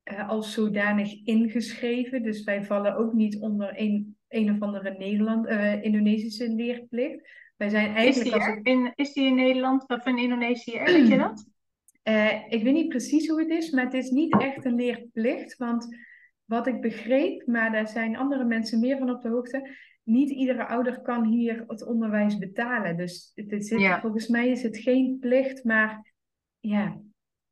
uh, als zodanig ingeschreven. Dus wij vallen ook niet onder een, een of andere Nederland, uh, Indonesische leerplicht. Wij zijn eigenlijk is, die in, is die in Nederland of in Indonesië Weet je dat? Uh, ik weet niet precies hoe het is, maar het is niet echt een leerplicht. Want wat ik begreep, maar daar zijn andere mensen meer van op de hoogte. Niet iedere ouder kan hier het onderwijs betalen. Dus het zit, ja. volgens mij is het geen plicht, maar ja,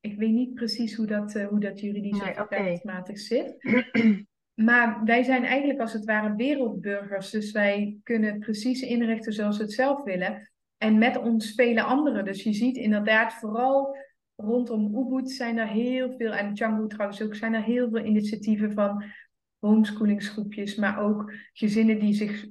ik weet niet precies hoe dat, uh, hoe dat juridisch nee, of okay. zit. *clears throat* Maar wij zijn eigenlijk als het ware wereldburgers. Dus wij kunnen precies inrichten zoals we het zelf willen. En met ons vele anderen. Dus je ziet inderdaad vooral rondom Ubud zijn er heel veel. En Canggu trouwens ook zijn er heel veel initiatieven van homeschoolingsgroepjes. Maar ook gezinnen die zich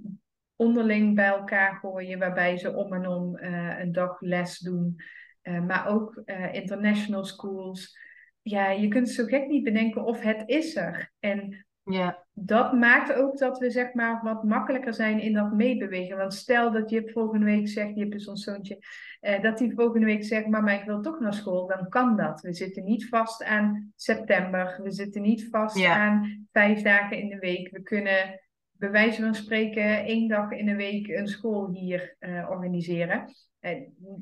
onderling bij elkaar gooien. Waarbij ze om en om uh, een dag les doen. Uh, maar ook uh, international schools. Ja, je kunt zo gek niet bedenken of het is er. En ja. Dat maakt ook dat we zeg maar wat makkelijker zijn in dat meebewegen. Want stel dat je volgende week zegt, je hebt ons zoontje, eh, dat hij volgende week zegt, mama ik wil toch naar school, dan kan dat. We zitten niet vast aan september, we zitten niet vast aan vijf dagen in de week. We kunnen bij wijze van spreken één dag in de week een school hier uh, organiseren. Uh,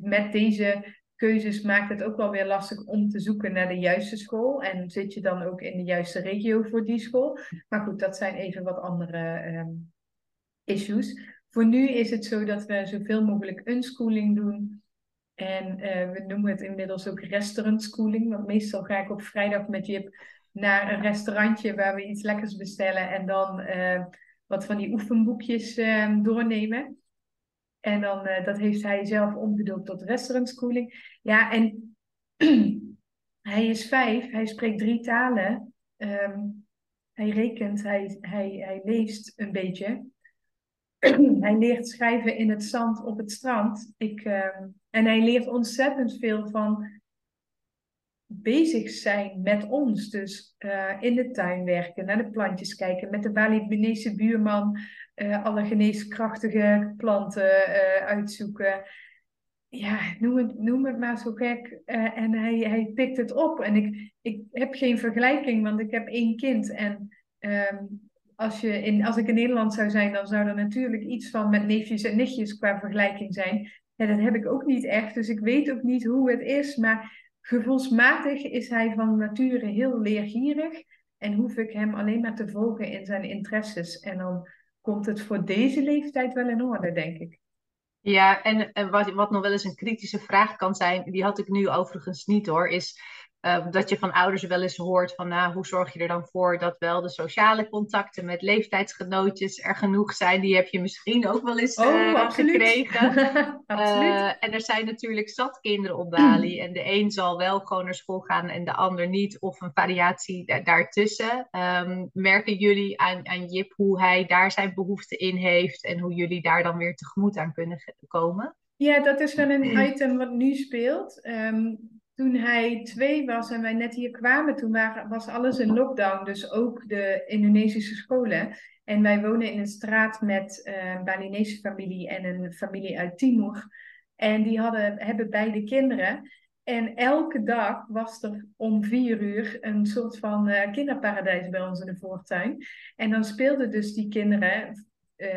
met deze keuzes maakt het ook wel weer lastig om te zoeken naar de juiste school. En zit je dan ook in de juiste regio voor die school? Maar goed, dat zijn even wat andere um, issues. Voor nu is het zo dat we zoveel mogelijk unschooling doen. En uh, we noemen het inmiddels ook restaurantschooling. Want meestal ga ik op vrijdag met Jip naar een restaurantje waar we iets lekkers bestellen. En dan uh, wat van die oefenboekjes uh, doornemen. En dan, uh, dat heeft hij zelf omgedoopt tot restaurantschooling. Ja, en *clears throat* hij is vijf, hij spreekt drie talen. Um, hij rekent, hij, hij, hij leest een beetje. *clears throat* hij leert schrijven in het zand op het strand. Ik, uh, en hij leert ontzettend veel van bezig zijn met ons. Dus uh, in de tuin werken, naar de plantjes kijken, met de Balinese buurman uh, alle geneeskrachtige planten uh, uitzoeken. Ja, noem het, noem het maar zo gek. en hij, hij pikt het op. En ik, ik heb geen vergelijking, want ik heb één kind. En um, als, je in, als ik in Nederland zou zijn, dan zou er natuurlijk iets van met neefjes en nichtjes qua vergelijking zijn. Ja, dat heb ik ook niet echt. Dus ik weet ook niet hoe het is. Maar Gevoelsmatig is hij van nature heel leergierig en hoef ik hem alleen maar te volgen in zijn interesses. En dan komt het voor deze leeftijd wel in orde, denk ik. Ja, en wat, wat nog wel eens een kritische vraag kan zijn, die had ik nu overigens niet hoor, is uh, dat je van ouders wel eens hoort van nou, hoe zorg je er dan voor dat wel de sociale contacten met leeftijdsgenootjes er genoeg zijn. Die heb je misschien ook wel eens oh, uh, gekregen. *laughs* absoluut. Uh, en er zijn natuurlijk zat kinderen op Bali. En de een zal wel gewoon naar school gaan en de ander niet. Of een variatie da daartussen. Um, merken jullie aan, aan Jip hoe hij daar zijn behoefte in heeft en hoe jullie daar dan weer tegemoet aan kunnen komen? Ja, dat is wel een item wat nu speelt. Um, toen hij twee was en wij net hier kwamen, toen waren, was alles in lockdown. Dus ook de Indonesische scholen. En wij wonen in een straat met uh, een Balinese familie en een familie uit Timor. En die hadden, hebben beide kinderen. En elke dag was er om vier uur een soort van uh, kinderparadijs bij ons in de voortuin. En dan speelden dus die kinderen.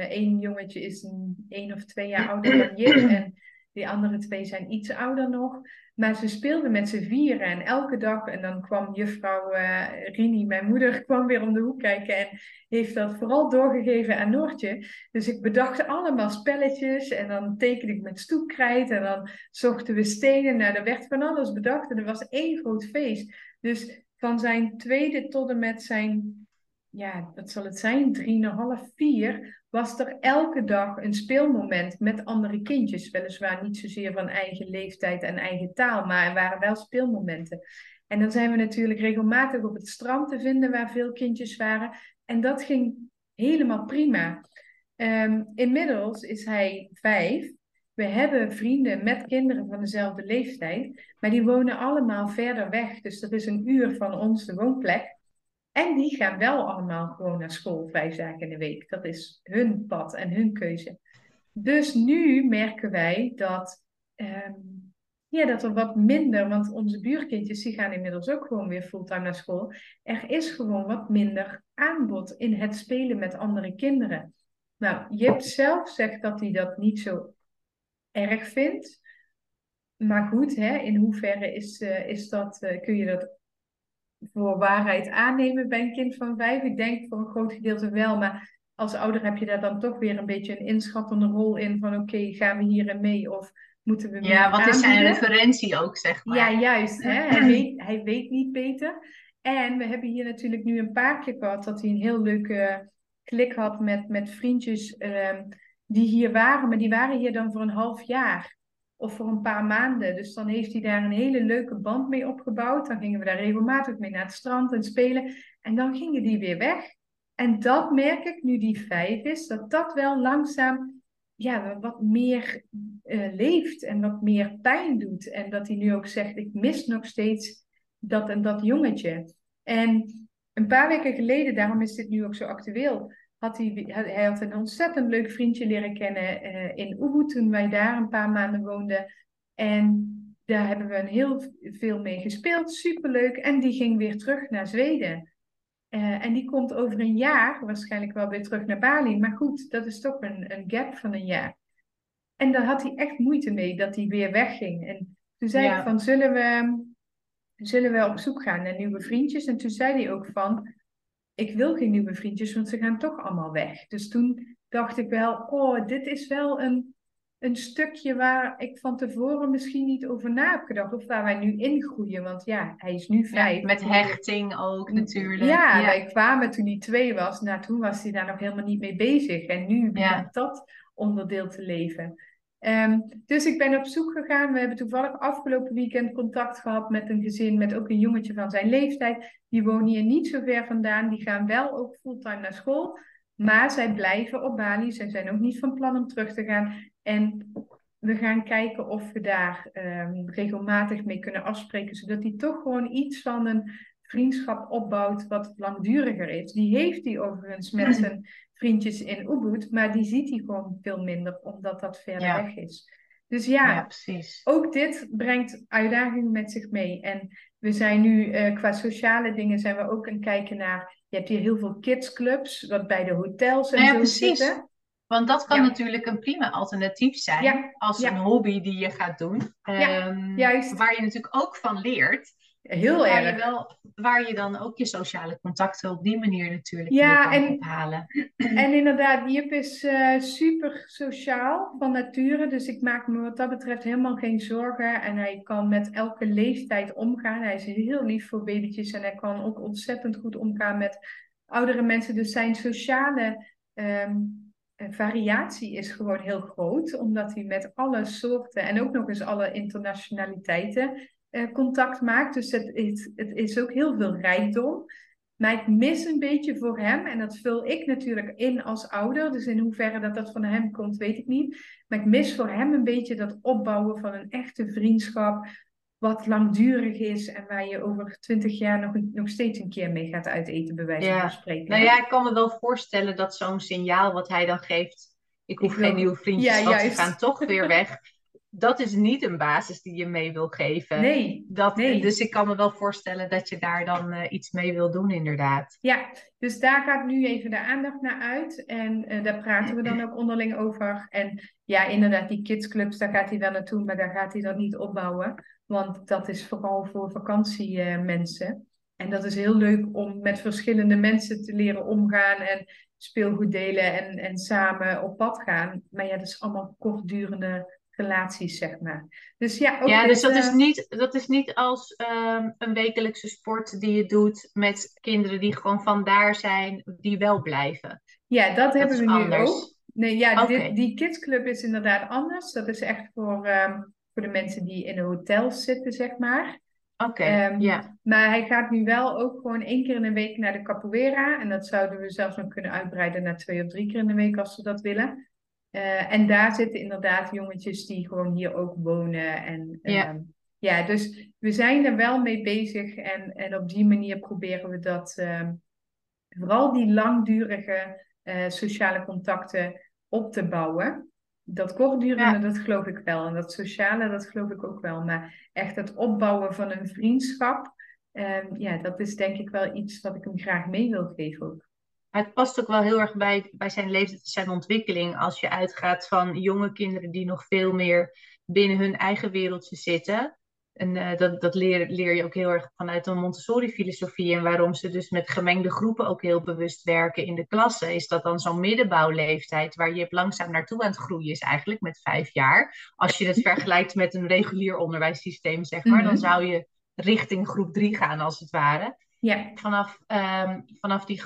Eén uh, jongetje is een, één of twee jaar ouder dan Jip. *clears throat* En die andere twee zijn iets ouder nog. Maar ze speelden met z'n vieren en elke dag. En dan kwam juffrouw uh, Rini, mijn moeder, *laughs* kwam weer om de hoek kijken. En heeft dat vooral doorgegeven aan Noortje. Dus ik bedacht allemaal spelletjes. En dan tekende ik met stoepkrijt. En dan zochten we stenen. Nou, er werd van alles bedacht. En er was één groot feest. Dus van zijn tweede tot en met zijn ja, wat zal het zijn, drieënhalf, vier, was er elke dag een speelmoment met andere kindjes. Weliswaar niet zozeer van eigen leeftijd en eigen taal, maar er waren wel speelmomenten. En dan zijn we natuurlijk regelmatig op het strand te vinden waar veel kindjes waren. En dat ging helemaal prima. Um, inmiddels is hij vijf. We hebben vrienden met kinderen van dezelfde leeftijd, maar die wonen allemaal verder weg. Dus dat is een uur van onze woonplek. En die gaan wel allemaal gewoon naar school vijf dagen in de week. Dat is hun pad en hun keuze. Dus nu merken wij dat, um, ja, dat er wat minder, want onze buurkindjes die gaan inmiddels ook gewoon weer fulltime naar school. Er is gewoon wat minder aanbod in het spelen met andere kinderen. Nou, Jip zelf zegt dat hij dat niet zo erg vindt. Maar goed, hè, in hoeverre is, uh, is dat, uh, kun je dat voor waarheid aannemen bij een kind van vijf. Ik denk voor een groot gedeelte wel, maar als ouder heb je daar dan toch weer een beetje een inschattende rol in van oké, gaan we hierin mee of moeten we Ja, wat is zijn referentie ook, zeg maar. Ja, juist. Hè? Hij, weet, hij weet niet beter. En we hebben hier natuurlijk nu een paar keer gehad dat hij een heel leuke klik had met, met vriendjes um, die hier waren, maar die waren hier dan voor een half jaar of voor een paar maanden. Dus dan heeft hij daar een hele leuke band mee opgebouwd. Dan gingen we daar regelmatig mee naar het strand en spelen. En dan gingen die weer weg. En dat merk ik nu die vijf is, dat dat wel langzaam ja, wat meer uh, leeft en wat meer pijn doet. En dat hij nu ook zegt, ik mis nog steeds dat en dat jongetje. En een paar weken geleden, daarom is dit nu ook zo actueel, had hij, hij had een ontzettend leuk vriendje leren kennen uh, in Ubud toen wij daar een paar maanden woonden. En daar hebben we een heel veel mee gespeeld, superleuk. En die ging weer terug naar Zweden. Uh, en die komt over een jaar waarschijnlijk wel weer terug naar Bali. Maar goed, dat is toch een, een gap van een jaar. En daar had hij echt moeite mee dat hij weer wegging. En toen zei ja. ik van, zullen we, zullen we op zoek gaan naar nieuwe vriendjes? En toen zei hij ook van, ik wil geen nieuwe vriendjes, want ze gaan toch allemaal weg. Dus toen dacht ik wel, oh, dit is wel een, een stukje waar ik van tevoren misschien niet over na heb gedacht. Of waar wij nu ingroeien. Want ja, hij is nu vijf. Ja, met hechting ook natuurlijk. Ja, ja, wij kwamen toen hij twee was. Nou, toen was hij daar nog helemaal niet mee bezig. En nu begint ja. dat onderdeel te leven. Um, dus ik ben op zoek gegaan. We hebben toevallig afgelopen weekend contact gehad met een gezin met ook een jongetje van zijn leeftijd. Die wonen hier niet zo ver vandaan. Die gaan wel ook fulltime naar school. Maar zij blijven op Bali. Zij zijn ook niet van plan om terug te gaan. En we gaan kijken of we daar um, regelmatig mee kunnen afspreken. Zodat hij toch gewoon iets van een vriendschap opbouwt wat langduriger is. Die heeft hij overigens met zijn vriendjes in Ubud, maar die ziet hij gewoon veel minder, omdat dat verder ja. weg is. Dus ja, ja precies. ook dit brengt uitdagingen met zich mee. En we zijn nu uh, qua sociale dingen zijn we ook aan het kijken naar. Je hebt hier heel veel kidsclubs, wat bij de hotels en nou ja, zo precies. zitten. Want dat kan ja. natuurlijk een prima alternatief zijn als een hobby die je gaat doen. Um, juist. waar je natuurlijk ook van leert. Heel waar erg. je wel waar je dan ook je sociale contacten op die manier natuurlijk Ja, kan en- ophalen. *clears throat* En inderdaad, Jip is eh, super sociaal van nature. Dus ik maak me wat dat betreft helemaal geen zorgen. En hij kan met elke leeftijd omgaan. Hij is heel lief voor babytjes. En hij kan ook ontzettend goed omgaan met oudere mensen. Dus zijn sociale ehm, eh, variatie is gewoon heel groot. Omdat hij met alle soorten en ook nog eens alle internationaliteiten eh, contact maakt. Dus het, het, het is ook heel veel rijkdom. Maar ik mis een beetje voor hem, en dat vul ik natuurlijk in als ouder. Dus in hoeverre dat dat van hem komt, weet ik niet. Maar ik mis voor hem een beetje dat opbouwen van een echte vriendschap. Wat langdurig is en waar je over twintig jaar nog, nog steeds een keer mee gaat uiteten, bij wijze Ja. van spreken. Nou ja, ik kan me wel voorstellen dat zo'n signaal wat hij dan geeft, ik hoef Ik wil- geen nieuwe vriendjes, Ja, want ze gaan toch weer weg. *laughs* Dat is niet een basis die je mee wil geven. Nee, Dat, nee. Dus ik kan me wel voorstellen dat je daar dan eh, iets mee wil doen, inderdaad. Ja, dus daar gaat nu even de aandacht naar uit. En eh, daar praten we dan ook onderling over. En ja, inderdaad, die kidsclubs, daar gaat hij wel naartoe, maar daar gaat hij dat niet opbouwen. Want dat is vooral voor vakantiemensen. En dat is heel leuk om met verschillende mensen te leren omgaan en speelgoed delen en, en samen op pad gaan. Maar ja, dat is allemaal kortdurende relaties, zeg maar. Dus ja, ook ja, dus dat is eh, niet, dat is niet als ehm, een wekelijkse sport die je doet met kinderen die gewoon vandaar zijn, die wel blijven. Ja, dat, Dat hebben we nu ook. Nee, ja, dit, die kidsclub is inderdaad anders. Dat is echt voor, ehm, voor de mensen die in de hotels zitten, zeg maar. Oké, Ehm, ja. Maar hij gaat nu wel ook gewoon één keer in de week naar de capoeira. En dat zouden we zelfs nog kunnen uitbreiden naar twee of drie keer in de week als ze dat willen. Eh, en daar zitten inderdaad jongetjes die gewoon hier ook wonen. En, Ja. ehm, ja, dus we zijn er wel mee bezig. En, en op die manier proberen we dat, ehm, vooral die langdurige eh, sociale contacten op te bouwen. Dat kortdurende, dat geloof ik wel. En dat sociale, dat geloof ik ook wel. Maar echt het opbouwen van een vriendschap, ehm, ja, dat is denk ik wel iets wat ik hem graag mee wil geven ook. Het past ook wel heel erg bij, bij zijn leeftijd, zijn ontwikkeling. Als je uitgaat van jonge kinderen die nog veel meer binnen hun eigen wereldje zitten. En eh, dat, dat leer, leer je ook heel erg vanuit de Montessori-filosofie. En waarom ze dus met gemengde groepen ook heel bewust werken in de klassen. Is dat dan zo'n middenbouwleeftijd waar je langzaam naartoe aan het groeien is eigenlijk met vijf jaar. Als je het *laughs* vergelijkt met een regulier onderwijssysteem, zeg maar. Dan Mhm. zou je richting groep drie gaan als het ware Ja, vanaf, ehm, vanaf die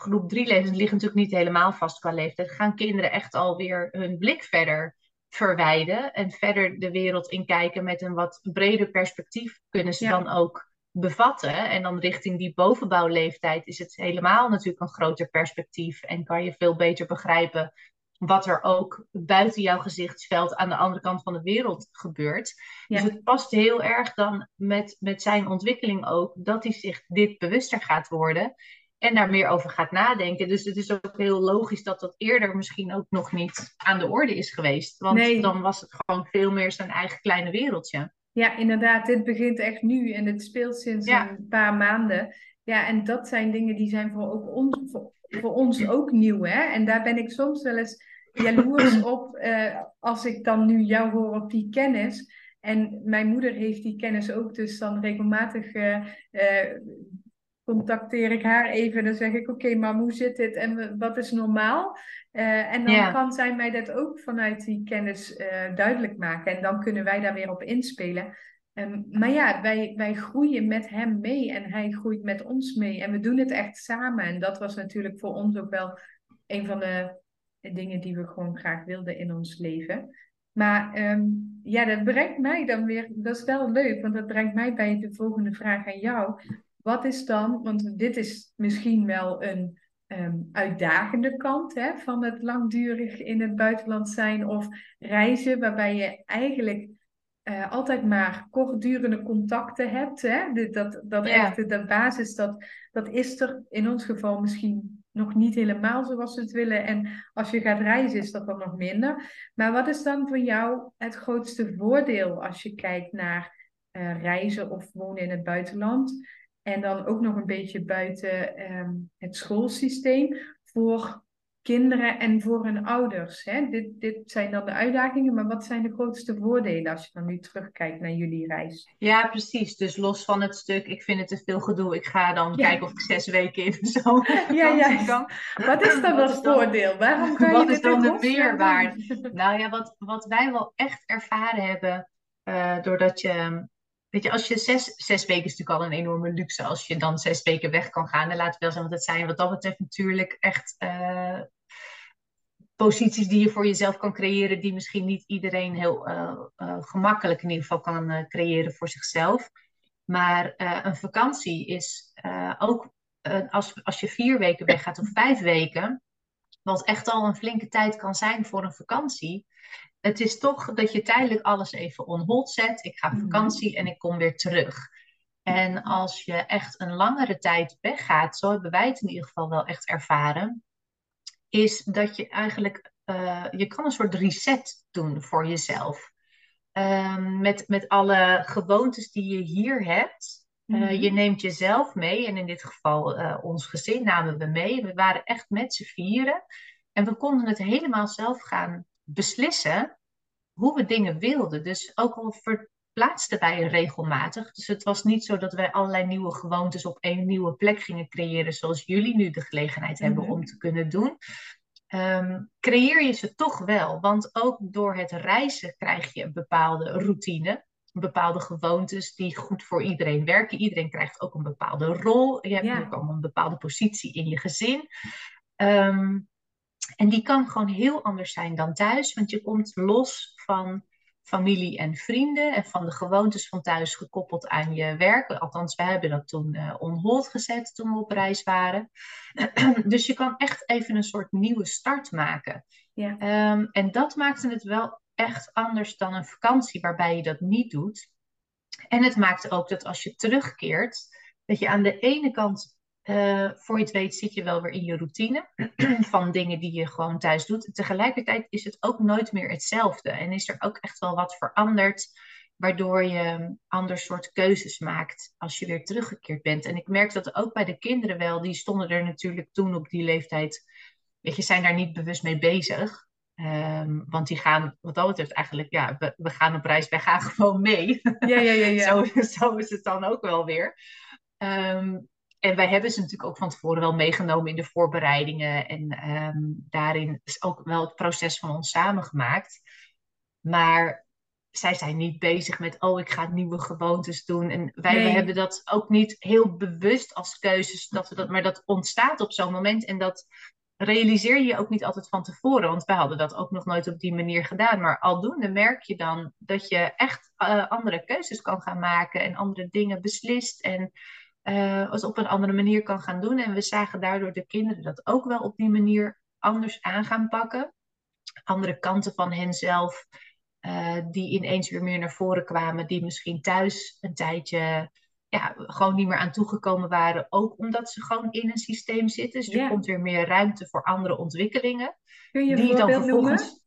groep drie het ligt natuurlijk niet helemaal vast qua leeftijd, gaan kinderen echt alweer hun blik verder verwijden en verder de wereld inkijken met een wat breder perspectief kunnen ze Ja. dan ook bevatten. En dan richting die bovenbouwleeftijd is het helemaal natuurlijk een groter perspectief en kan je veel beter begrijpen wat er ook buiten jouw gezichtsveld aan de andere kant van de wereld gebeurt. Dus het past heel erg dan met, met zijn ontwikkeling ook, dat hij zich dit bewuster gaat worden en daar meer over gaat nadenken. Dus het is ook heel logisch dat dat eerder misschien ook nog niet aan de orde is geweest. Want Nee. dan was het gewoon veel meer zijn eigen kleine wereldje. ja, inderdaad, dit begint echt nu en het speelt sinds Ja. een paar maanden. Ja, en dat zijn dingen die zijn voor, ook ons, voor, voor ons ook nieuw, hè. En daar ben ik soms wel eens jaloers *clears throat* op eh, als ik dan nu jou hoor op die kennis. En mijn moeder heeft die kennis ook, dus dan regelmatig eh, eh, contacteer ik haar even. Dan zeg ik, oké, maar hoe zit dit en wat is normaal? Eh, en dan kan zij mij dat ook vanuit die kennis eh, duidelijk maken. En dan kunnen wij daar weer op inspelen. Ehm, maar ja, wij, wij groeien met hem mee en hij groeit met ons mee. En we doen het echt samen. En dat was natuurlijk voor ons ook wel een van de dingen die we gewoon graag wilden in ons leven. Maar ehm, ja, dat brengt mij dan weer, dat is wel leuk, want dat brengt mij bij de volgende vraag aan jou. Wat is dan, want dit is misschien wel een ehm, uitdagende kant hè, van het langdurig in het buitenland zijn of reizen, waarbij je eigenlijk eh, altijd maar kortdurende contacten hebt. Hè? De- dat dat Ja. echt de basis, dat, dat is er in ons geval misschien nog niet helemaal zoals we het willen. En als je gaat reizen is dat dan nog minder. Maar wat is dan voor jou het grootste voordeel als je kijkt naar eh, reizen of wonen in het buitenland? En dan ook nog een beetje buiten ehm, het schoolsysteem voor kinderen en voor hun ouders. Hè? Dit, dit zijn dan de uitdagingen, maar wat zijn de grootste voordelen als je dan nu terugkijkt naar jullie reis? Ja, precies. Dus los van het stuk, ik vind het te veel gedoe. Ik ga dan kijken of ik zes weken in de *laughs* zomer ja, ja. kan. Wat is dan dat voordeel? Waarom je Wat is dan de meerwaarde? Nou ja, wat, wat wij wel echt ervaren hebben, uh, doordat je Weet je, als je zes, zes weken is natuurlijk al een enorme luxe. Als je dan zes weken weg kan gaan. En laten we wel zijn, want het zijn wat dat betreft natuurlijk echt uh, posities die je voor jezelf kan creëren. Die misschien niet iedereen heel uh, uh, gemakkelijk in ieder geval kan creëren voor zichzelf. Maar een vakantie is ook als, als je vier weken weggaat of vijf weken. Wat echt al een flinke tijd kan zijn voor een vakantie het is toch dat je tijdelijk alles even on hold zet. Ik ga op mhm. vakantie en ik kom weer terug. En als je echt een langere tijd weggaat, zo hebben wij het in ieder geval wel echt ervaren, is dat je eigenlijk, uh, je kan een soort reset doen voor jezelf. Um, met, met alle gewoontes die je hier hebt. Uh, Je neemt jezelf mee en in dit geval uh, ons gezin namen we mee. We waren echt met z'n vieren. En we konden het helemaal zelf gaan beslissen hoe we dingen wilden. Dus ook al verplaatsten wij regelmatig. Dus het was niet zo dat wij allerlei nieuwe gewoontes op een nieuwe plek gingen creëren, zoals jullie nu de gelegenheid hebben mhm. om te kunnen doen. Um, creëer je ze toch wel. Want ook door het reizen krijg je een bepaalde routine. Bepaalde gewoontes die goed voor iedereen werken. Iedereen krijgt ook een bepaalde rol. Je hebt ook allemaal een bepaalde positie in je gezin. Um, en die kan gewoon heel anders zijn dan thuis, want je komt los van familie en vrienden en van de gewoontes van thuis gekoppeld aan je werk. Althans, we hebben dat toen uh, on hold gezet toen we op reis waren. *clears throat* dus je kan echt even een soort nieuwe start maken. Ja. Um, en dat maakte het wel echt anders dan een vakantie waarbij je dat niet doet. En het maakte ook dat als je terugkeert, dat je aan de ene kant uh, voor je het weet zit je wel weer in je routine *clears throat* van dingen die je gewoon thuis doet. Tegelijkertijd is het ook nooit meer hetzelfde en is er ook echt wel wat veranderd, waardoor je ander soort keuzes maakt als je weer teruggekeerd bent. En ik merk dat ook bij de kinderen wel, die stonden er natuurlijk toen op die leeftijd, weet je, zijn daar niet bewust mee bezig. Um, want die gaan, wat dat betreft, eigenlijk, ja, we, we, gaan op reis, wij gaan *laughs* gewoon mee. Ja, ja, ja. ja. *laughs* zo, zo is het dan ook wel weer. Um, en wij hebben ze natuurlijk ook van tevoren wel meegenomen in de voorbereidingen. En um, daarin is ook wel het proces van ons samengemaakt. Maar zij zijn niet bezig met, oh, ik ga nieuwe gewoontes doen. En wij hebben dat ook niet heel bewust als keuzes, dat we dat, maar dat ontstaat op zo'n moment. En dat realiseer je ook niet altijd van tevoren, want wij hadden dat ook nog nooit op die manier gedaan. Maar aldoende merk je dan dat je echt uh, andere keuzes kan gaan maken en andere dingen beslist. En uh, als op een andere manier kan gaan doen. En we zagen daardoor de kinderen dat ook wel op die manier anders aan gaan pakken. Andere kanten van henzelf, uh, die ineens weer meer naar voren kwamen, die misschien thuis een tijdje ja, gewoon niet meer aan toegekomen waren. Ook omdat ze gewoon in een systeem zitten. Dus er komt weer meer ruimte voor andere ontwikkelingen. Kun je die dan vervolgens.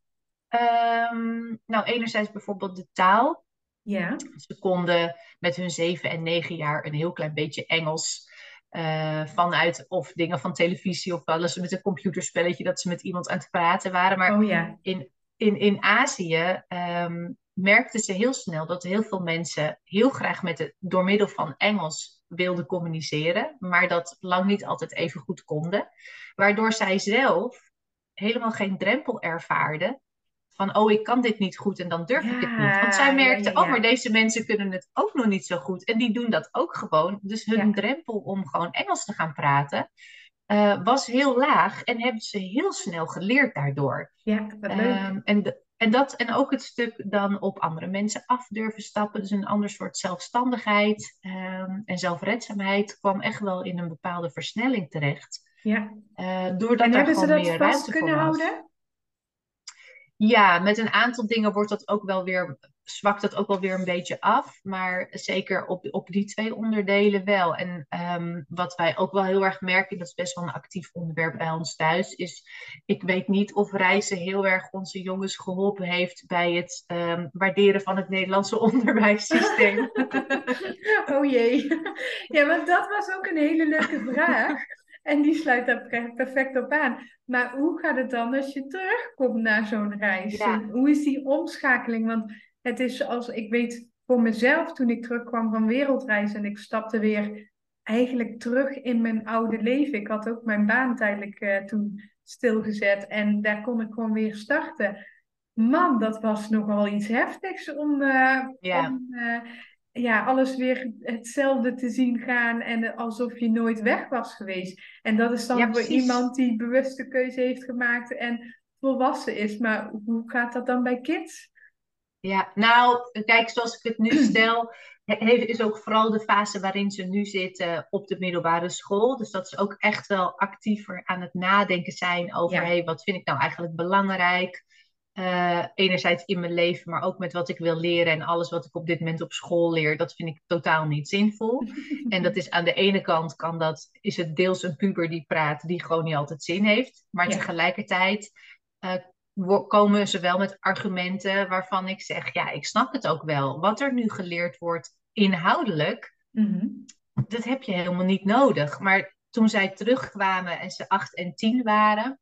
Um, nou, enerzijds bijvoorbeeld de taal. Ja. Ze konden met hun zeven en negen jaar een heel klein beetje Engels. Uh, vanuit of dingen van televisie of wel eens met een computerspelletje dat ze met iemand aan het praten waren. Maar oh, ja. in, in, in Azië um, merkten ze heel snel dat heel veel mensen heel graag met het, door middel van Engels wilden communiceren, maar dat lang niet altijd even goed konden. Waardoor zij zelf helemaal geen drempel ervaarden van, oh, ik kan dit niet goed en dan durf ik het niet. Want zij merkte, oh, maar deze mensen kunnen het ook nog niet zo goed. En die doen dat ook gewoon. Dus hun drempel om gewoon Engels te gaan praten uh, was heel laag. En hebben ze heel snel geleerd daardoor. Ja, wat leuk. Um, en, en, dat, en ook het stuk dan op andere mensen af durven stappen. Dus een ander soort zelfstandigheid um, en zelfredzaamheid kwam echt wel in een bepaalde versnelling terecht. Ja. Uh, doordat en hebben ze dat vast kunnen houden? Ja, met een aantal dingen wordt dat ook wel weer, zwakt dat ook wel weer een beetje af. Maar zeker op, op die twee onderdelen wel. En um, wat wij ook wel heel erg merken, dat is best wel een actief onderwerp bij ons thuis, is ik weet niet of reizen heel erg onze jongens geholpen heeft bij het um, waarderen van het Nederlandse *laughs* onderwijssysteem. *laughs* oh jee. Ja, want dat was ook een hele leuke vraag. En die sluit daar perfect op aan. Maar hoe gaat het dan als je terugkomt naar zo'n reis? Hoe is die omschakeling? Want het is zoals ik weet voor mezelf toen ik terugkwam van wereldreis en ik stapte weer eigenlijk terug in mijn oude leven. Ik had ook mijn baan tijdelijk uh, toen stilgezet en daar kon ik gewoon weer starten. Man, dat was nogal iets heftigs om, uh, om uh, ja, alles weer hetzelfde te zien gaan en alsof je nooit weg was geweest. En dat is dan voor iemand die bewuste keuze heeft gemaakt en volwassen is. Maar hoe gaat dat dan bij kids? Ja, nou, kijk, zoals ik het nu *clears throat* stel, is ook vooral de fase waarin ze nu zitten op de middelbare school. Dus dat ze ook echt wel actiever aan het nadenken zijn over, ja. hey, wat vind ik nou eigenlijk belangrijk? Uh, enerzijds in mijn leven, maar ook met wat ik wil leren en alles wat ik op dit moment op school leer, dat vind ik totaal niet zinvol. *laughs* en dat is aan de ene kant kan dat, is het deels een puber die praat, die gewoon niet altijd zin heeft. Maar tegelijkertijd uh, komen ze wel met argumenten waarvan ik zeg, ja, ik snap het ook wel. Wat er nu geleerd wordt inhoudelijk, mhm. dat heb je helemaal niet nodig. Maar toen zij terugkwamen en ze acht en tien waren,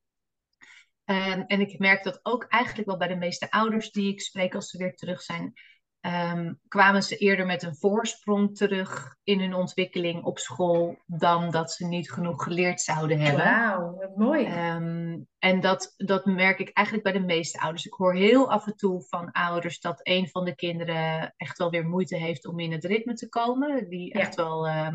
um, en ik merk dat ook eigenlijk wel bij de meeste ouders die ik spreek als ze weer terug zijn, um, kwamen ze eerder met een voorsprong terug in hun ontwikkeling op school dan dat ze niet genoeg geleerd zouden hebben. Wauw, wat mooi. Um, en dat, dat merk ik eigenlijk bij de meeste ouders. Ik hoor heel af en toe van ouders dat een van de kinderen echt wel weer moeite heeft om in het ritme te komen. Die echt wel uh,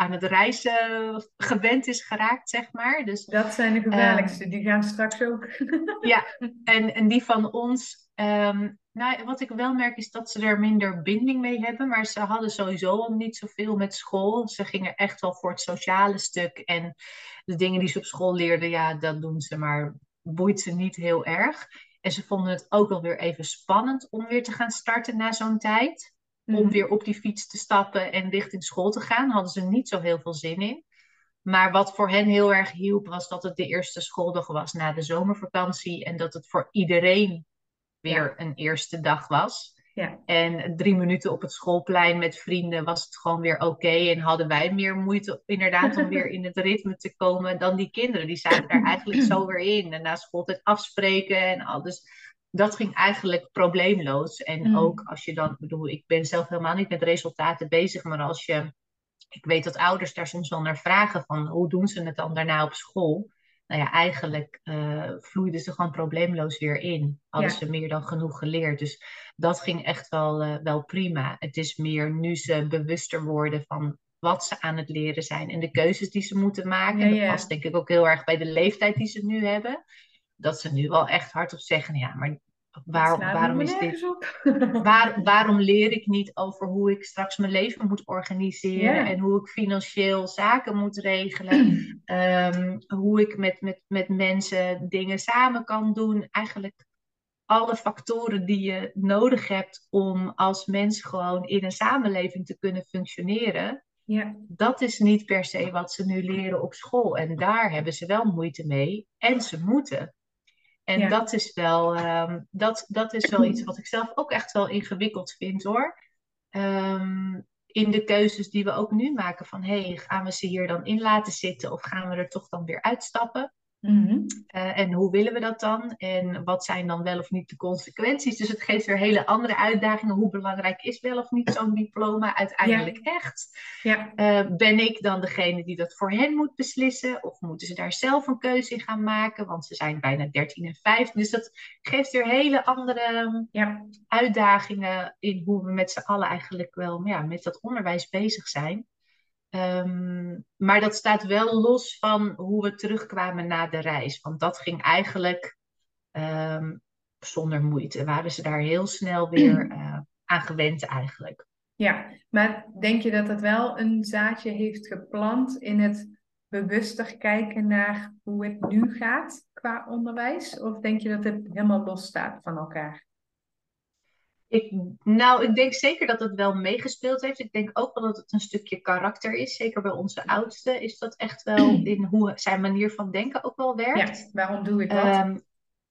aan het reizen gewend is geraakt, zeg maar. Dus, dat zijn de gevaarlijkste, die gaan straks ook. *laughs* ja, en, en die van ons Um, nou, wat ik wel merk is dat ze er minder binding mee hebben, maar ze hadden sowieso al niet zoveel met school. Ze gingen echt wel voor het sociale stuk en de dingen die ze op school leerden, ja, dat doen ze, maar boeit ze niet heel erg. En ze vonden het ook wel weer even spannend om weer te gaan starten na zo'n tijd. Om mhm. weer op die fiets te stappen en richting school te gaan, hadden ze niet zo heel veel zin in. Maar wat voor hen heel erg hielp, was dat het de eerste schooldag was na de zomervakantie. En dat het voor iedereen weer een eerste dag was. Ja. En drie minuten op het schoolplein met vrienden was het gewoon weer oké. En hadden wij meer moeite inderdaad om weer *laughs* in het ritme te komen dan die kinderen. Die zaten daar eigenlijk zo *clears throat* weer in. En na schooltijd afspreken en al. Dus dat ging eigenlijk probleemloos. En mm. ook als je dan, bedoel, ik ben zelf helemaal niet met resultaten bezig. Maar als je, ik weet dat ouders daar soms wel naar vragen van hoe doen ze het dan daarna op school nou ja, eigenlijk uh, vloeiden ze gewoon probleemloos weer in. Hadden ze meer dan genoeg geleerd. Dus dat ging echt wel, uh, wel prima. Het is meer nu ze bewuster worden van wat ze aan het leren zijn en de keuzes die ze moeten maken. Ja, dat past denk ik ook heel erg bij de leeftijd die ze nu hebben. Dat ze nu wel echt hardop zeggen, ja, maar waarom is dit? *laughs* Waar, waarom leer ik niet over hoe ik straks mijn leven moet organiseren en hoe ik financieel zaken moet regelen? *clears throat* Ehm, hoe ik met, met, met mensen dingen samen kan doen? Eigenlijk alle factoren die je nodig hebt om als mens gewoon in een samenleving te kunnen functioneren. Ja. Dat is niet per se wat ze nu leren op school. En daar hebben ze wel moeite mee. En ze moeten. En dat, is wel, um, dat, dat is wel iets wat ik zelf ook echt wel ingewikkeld vind hoor. Um, in de keuzes die we ook nu maken van hey, gaan we ze hier dan in laten zitten of gaan we er toch dan weer uitstappen? Mhm. Eh, en hoe willen we dat dan? En wat zijn dan wel of niet de consequenties? Dus het geeft weer hele andere uitdagingen. Hoe belangrijk is wel of niet zo'n diploma uiteindelijk echt? Ja. Uh, ben ik dan degene die dat voor hen moet beslissen? Of moeten ze daar zelf een keuze in gaan maken? Want ze zijn bijna 13 en 15. Dus dat geeft weer hele andere ja. uitdagingen in hoe we met z'n allen eigenlijk wel ja, met dat onderwijs bezig zijn. Ehm, maar dat staat wel los van hoe we terugkwamen na de reis. Want dat ging eigenlijk ehm, zonder moeite. Waren ze daar heel snel weer uh, *clears throat* aan gewend eigenlijk. Ja, maar denk je dat het wel een zaadje heeft geplant in het bewuster kijken naar hoe het nu gaat qua onderwijs? Of denk je dat het helemaal los staat van elkaar? Ik, nou, ik denk zeker dat het wel meegespeeld heeft. Ik denk ook wel dat het een stukje karakter is. Zeker bij onze oudste is dat echt wel *clears throat* in hoe zijn manier van denken ook wel werkt. Ja, waarom doe ik dat? Um,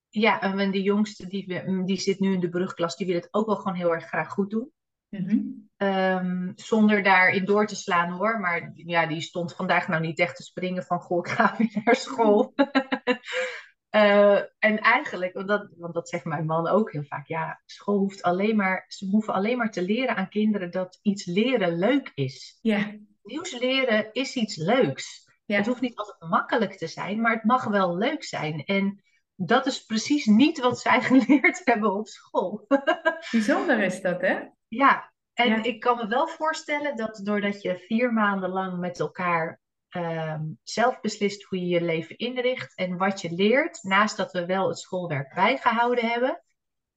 ja, en de jongste die, die zit nu in de brugklas, die wil het ook wel gewoon heel erg graag goed doen. Mm Ehm, zonder daarin door te slaan hoor. Maar ja, die stond vandaag nou niet echt te springen van goh, ik ga weer naar school. *laughs* Eh, en eigenlijk, want dat, want dat zegt mijn man ook heel vaak, ja, school hoeft alleen maar, ze hoeven alleen maar te leren aan kinderen dat iets leren leuk is. Ja. Nieuws leren is iets leuks. Ja. Het hoeft niet altijd makkelijk te zijn, maar het mag wel leuk zijn. En dat is precies niet wat zij *laughs* geleerd hebben op school. *laughs* Bijzonder is dat, hè? Ja, en Ja. ik kan me wel voorstellen dat doordat je vier maanden lang met elkaar ehm, zelf beslist hoe je je leven inricht en wat je leert, naast dat we wel het schoolwerk bijgehouden hebben.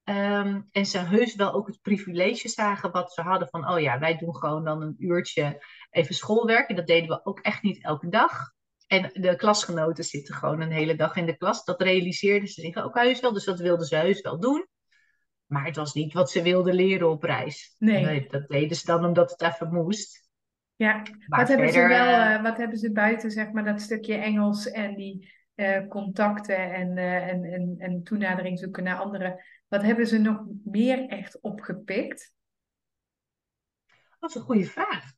ehm, en ze heus wel ook het privilege zagen wat ze hadden van, oh ja, wij doen gewoon dan een uurtje even schoolwerk. En dat deden we ook echt niet elke dag. En de klasgenoten zitten gewoon een hele dag in de klas. Dat realiseerden ze zich ook heus wel, dus dat wilden ze heus wel doen. Maar het was niet wat ze wilden leren op reis. Nee. dat deden ze dan omdat het even moest. Ja. Maar Wat hebben, ze wel, eh, eh, wat hebben ze buiten, zeg maar, dat stukje Engels en die eh, contacten en, en, en, en toenadering zoeken naar anderen. Wat hebben ze nog meer echt opgepikt? Dat is een goede vraag.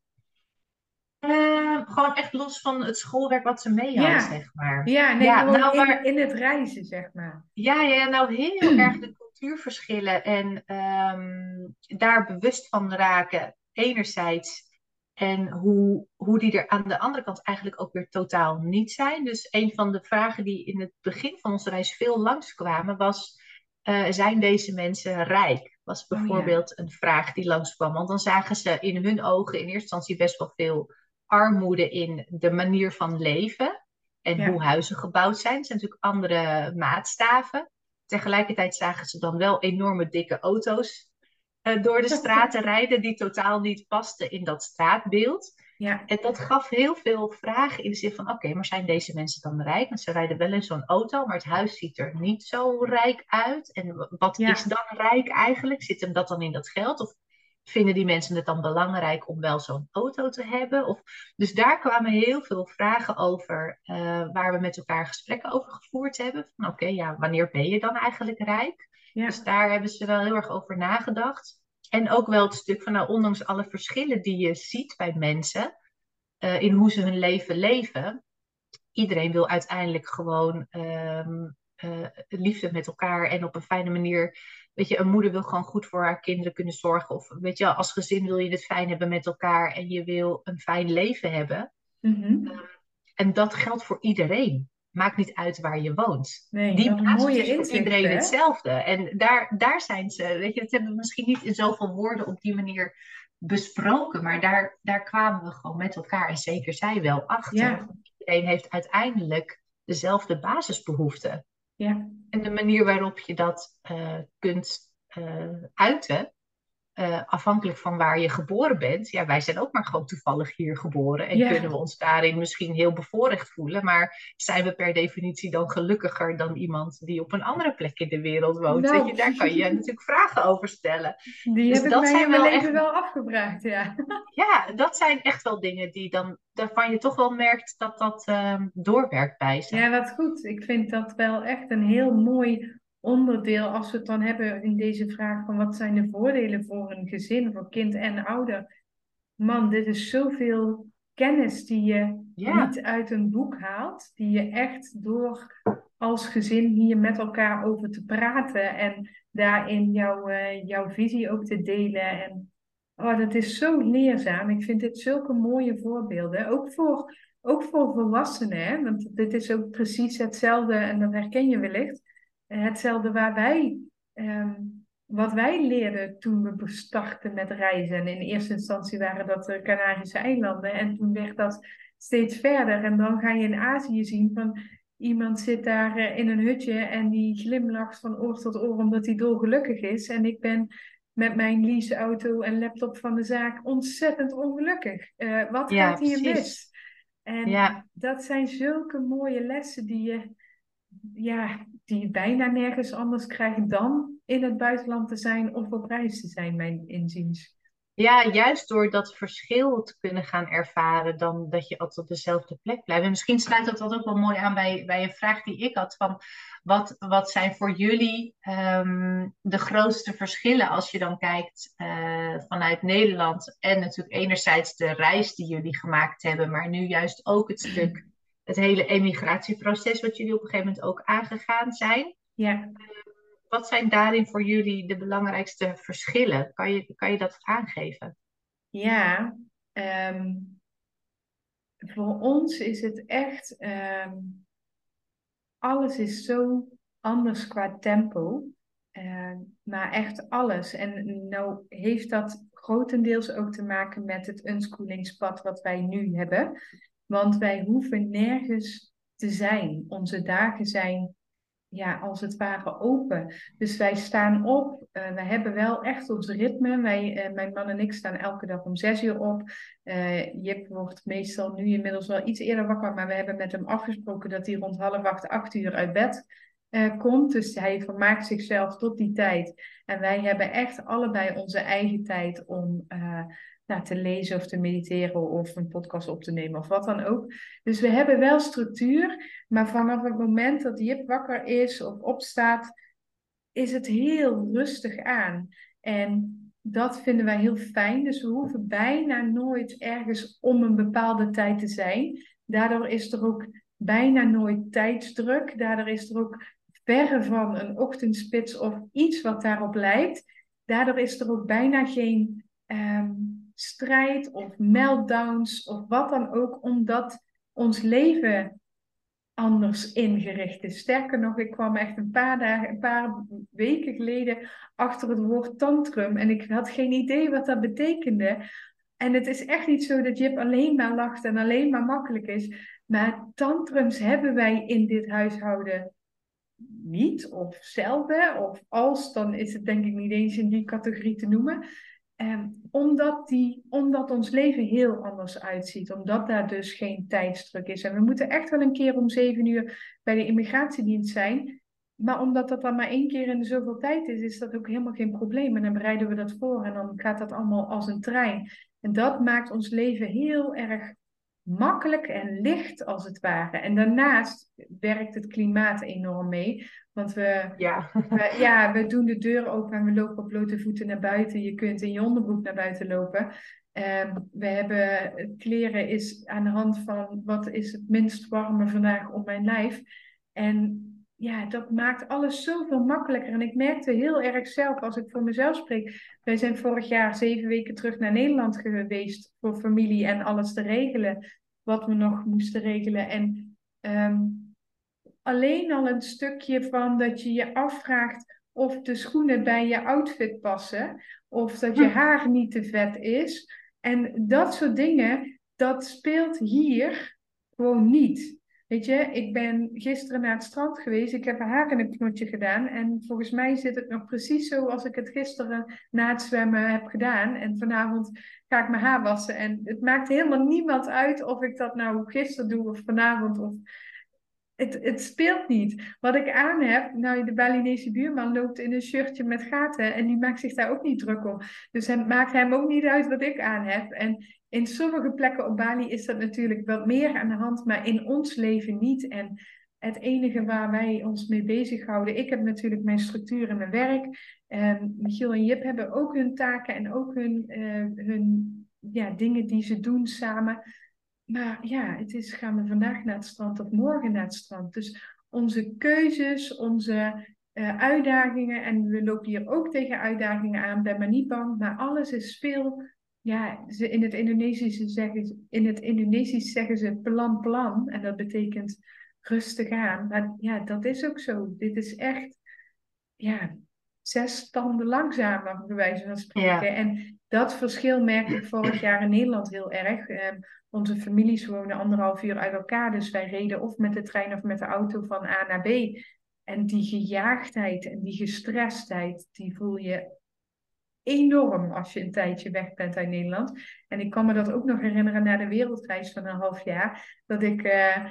Eh, gewoon echt los van het schoolwerk wat ze mee hadden, Ja. zeg maar. Ja, nee, Ja, nou, in, maar- in het reizen, zeg maar. Ja, ja, nou heel *clears throat* erg de cultuurverschillen en ehm, daar bewust van raken, enerzijds. En hoe, hoe die er aan de andere kant eigenlijk ook weer totaal niet zijn. Dus een van de vragen die in het begin van onze reis veel langskwamen was: eh, zijn deze mensen rijk? Was Oh, ja. bijvoorbeeld een vraag die langskwam. Want dan zagen ze in hun ogen in eerste instantie best wel veel armoede in de manier van leven. En Ja. hoe huizen gebouwd zijn. Het zijn natuurlijk andere maatstaven. Tegelijkertijd zagen ze dan wel enorme dikke auto's eh, door de straten rijden, die totaal niet pasten in dat straatbeeld. Ja, En dat gaf heel veel vragen in de zin van: oké, maar zijn deze mensen dan rijk? Want ze rijden wel in zo'n auto, maar het huis ziet er niet zo rijk uit. En wat Ja. is dan rijk eigenlijk? Zit hem dat dan in dat geld? Of vinden die mensen het dan belangrijk om wel zo'n auto te hebben? Of, dus daar kwamen heel veel vragen over, eh, waar we met elkaar gesprekken over gevoerd hebben. Van oké, ja, wanneer ben je dan eigenlijk rijk? Ja, Dus daar hebben ze wel heel erg over nagedacht. En ook wel het stuk van, nou, ondanks alle verschillen die je ziet bij mensen, eh, in hoe ze hun leven leven, iedereen wil uiteindelijk gewoon ehm, eh, liefde met elkaar en op een fijne manier. Weet je, een moeder wil gewoon goed voor haar kinderen kunnen zorgen. Of weet je, als gezin wil je het fijn hebben met elkaar en je wil een fijn leven hebben. Mhm. En dat geldt voor iedereen. Maakt niet uit waar je woont. Nee, Die basis is voor iedereen hè? hetzelfde. En daar, daar zijn ze, weet je, dat hebben we misschien niet in zoveel woorden op die manier besproken, maar daar, daar kwamen we gewoon met elkaar, en zeker zij wel, achter. Ja. Iedereen heeft uiteindelijk dezelfde basisbehoeften. Ja, En de manier waarop je dat eh, kunt eh, uiten, eh, afhankelijk van waar je geboren bent. Ja, wij zijn ook maar gewoon toevallig hier geboren en Ja. kunnen we ons daarin misschien heel bevoorrecht voelen. Maar zijn we per definitie dan gelukkiger dan iemand die op een andere plek in de wereld woont? Nou. Weet je, daar kan je *laughs* natuurlijk vragen over stellen. die Dus heb dat zijn wel leven echt- wel afgevraagd, ja. *laughs* Ja, dat zijn echt wel dingen die dan, waarvan je toch wel merkt dat dat ehm, doorwerkt bij ze. Ja, wat goed. Ik vind dat wel echt een heel mooi onderdeel als we het dan hebben in deze vraag van wat zijn de voordelen voor een gezin, voor kind en ouder. Man, dit is zoveel kennis die je Ja. niet uit een boek haalt, die je echt door als gezin hier met elkaar over te praten en daarin jouw, eh, jouw visie ook te delen. En oh, dat is zo leerzaam. Ik vind dit zulke mooie voorbeelden. Ook voor, ook voor volwassenen, hè? want dit is ook precies hetzelfde, en dat herken je wellicht. Eh, Hetzelfde waar wij, ehm, wat wij leerden toen we startten met reizen. En in eerste instantie waren dat de Canarische eilanden. En toen werd dat steeds verder. En dan ga je in Azië zien van iemand zit daar eh, in een hutje en die glimlacht van oor tot oor omdat hij dolgelukkig is. En ik ben met mijn leaseauto en laptop van de zaak ontzettend ongelukkig. Eh, wat Ja, gaat hier precies. mis? En Ja. dat zijn zulke mooie lessen die je, ja, die bijna nergens anders krijgt dan in het buitenland te zijn of op reis te zijn, mijn inziens. Ja, juist door dat verschil te kunnen gaan ervaren, dan dat je altijd op dezelfde plek blijft. En misschien sluit dat ook wel mooi aan bij, bij een vraag die ik had: van wat, wat zijn voor jullie ehm, de grootste verschillen als je dan kijkt uh, vanuit Nederland? En natuurlijk enerzijds de reis die jullie gemaakt hebben, maar nu juist ook het stuk, het hele emigratieproces, wat jullie op een gegeven moment ook aangegaan zijn. Ja. Wat zijn daarin voor jullie de belangrijkste verschillen? Kan je, kan je dat aangeven? Ja, ehm, voor ons is het echt, ehm, alles is zo anders qua tempo. Uh, maar echt alles. En nou heeft dat grotendeels ook te maken met het unschoolingspad wat wij nu hebben. Want wij hoeven nergens te zijn. Onze dagen zijn ja, als het ware open. Dus wij staan op. Uh, wij hebben wel echt ons ritme. Wij, uh, mijn man en ik staan elke dag om zes uur op. Uh, Jip wordt meestal nu inmiddels wel iets eerder wakker. Maar we hebben met hem afgesproken dat hij rond half acht, acht uur uit bed komt. Dus hij vermaakt zichzelf tot die tijd. En wij hebben echt allebei onze eigen tijd om nou, te lezen of te mediteren of een podcast op te nemen of wat dan ook. Dus we hebben wel structuur, maar vanaf het moment dat Jip wakker is of opstaat, is het heel rustig aan. En dat vinden wij heel fijn. Dus we hoeven bijna nooit ergens om een bepaalde tijd te zijn. Daardoor is er ook bijna nooit tijdsdruk. Daardoor is er ook verre van een ochtendspits of iets wat daarop lijkt. Daardoor is er ook bijna geen ehm, strijd of meltdowns of wat dan ook, omdat ons leven anders ingericht is. Sterker nog, ik kwam echt een paar dagen, een paar weken geleden achter het woord tantrum en ik had geen idee wat dat betekende. En het is echt niet zo dat Jip alleen maar lacht en alleen maar makkelijk is. Maar tantrums hebben wij in dit huishouden niet, of zelden, of als, dan is het denk ik niet eens in die categorie te noemen. Um, omdat, die, omdat ons leven heel anders uitziet. Omdat daar dus geen tijdsdruk is. En we moeten echt wel een keer om zeven uur bij de immigratiedienst zijn. Maar omdat dat dan maar één keer in zoveel tijd is, is dat ook helemaal geen probleem. En dan bereiden we dat voor en dan gaat dat allemaal als een trein. En dat maakt ons leven heel erg makkelijk en licht als het ware. En daarnaast werkt het klimaat enorm mee. Want we, ja. we, ja, we doen de deur open en we lopen op blote voeten naar buiten. Je kunt in je onderbroek naar buiten lopen. Um, we hebben kleren is aan de hand van wat is het minst warme vandaag op mijn lijf. En ja, dat maakt alles zoveel makkelijker. En ik merkte heel erg zelf, als ik voor mezelf spreek. Wij zijn vorig jaar zeven weken terug naar Nederland geweest voor familie en alles te regelen. Wat we nog moesten regelen. En um, alleen al een stukje van dat je je afvraagt of de schoenen bij je outfit passen. Of dat je hm. haar niet te vet is. En dat soort dingen, dat speelt hier gewoon niet. Ik ben gisteren naar het strand geweest. Ik heb haar in een knotje gedaan. En volgens mij zit het nog precies zo als ik het gisteren na het zwemmen heb gedaan. En vanavond ga ik mijn haar wassen. En het maakt helemaal niemand uit of ik dat nou gisteren doe of vanavond. Of... Het, het speelt niet. Wat ik aan heb, nou, de Balinese buurman loopt in een shirtje met gaten. En die maakt zich daar ook niet druk om. Dus het maakt hem ook niet uit wat ik aan heb. En in sommige plekken op Bali is dat natuurlijk wat meer aan de hand, maar in ons leven niet. En het enige waar wij ons mee bezighouden, ik heb natuurlijk mijn structuur in mijn werk. Um, Michiel en Jip hebben ook hun taken en ook hun, uh, hun ja, dingen die ze doen samen. Maar ja, het is gaan we vandaag naar het strand of morgen naar het strand. Dus onze keuzes, onze uh, uitdagingen, en we lopen hier ook tegen uitdagingen aan, ben maar niet bang, maar alles is veel ja, ze, in het Indonesisch zeggen, in het Indonesisch zeggen ze plan plan. En dat betekent rustig aan. Maar ja, dat is ook zo. Dit is echt, ja, zes standen langzamer, bij wijze van spreken. En dat verschil merk ik vorig jaar in Nederland heel erg. Eh, onze families wonen anderhalf uur uit elkaar. Dus wij reden of met de trein of met de auto van A naar B. En die gejaagdheid en die gestrestheid, die voel je enorm als je een tijdje weg bent uit Nederland. En ik kan me dat ook nog herinneren na de wereldreis van een half jaar. Dat ik uh,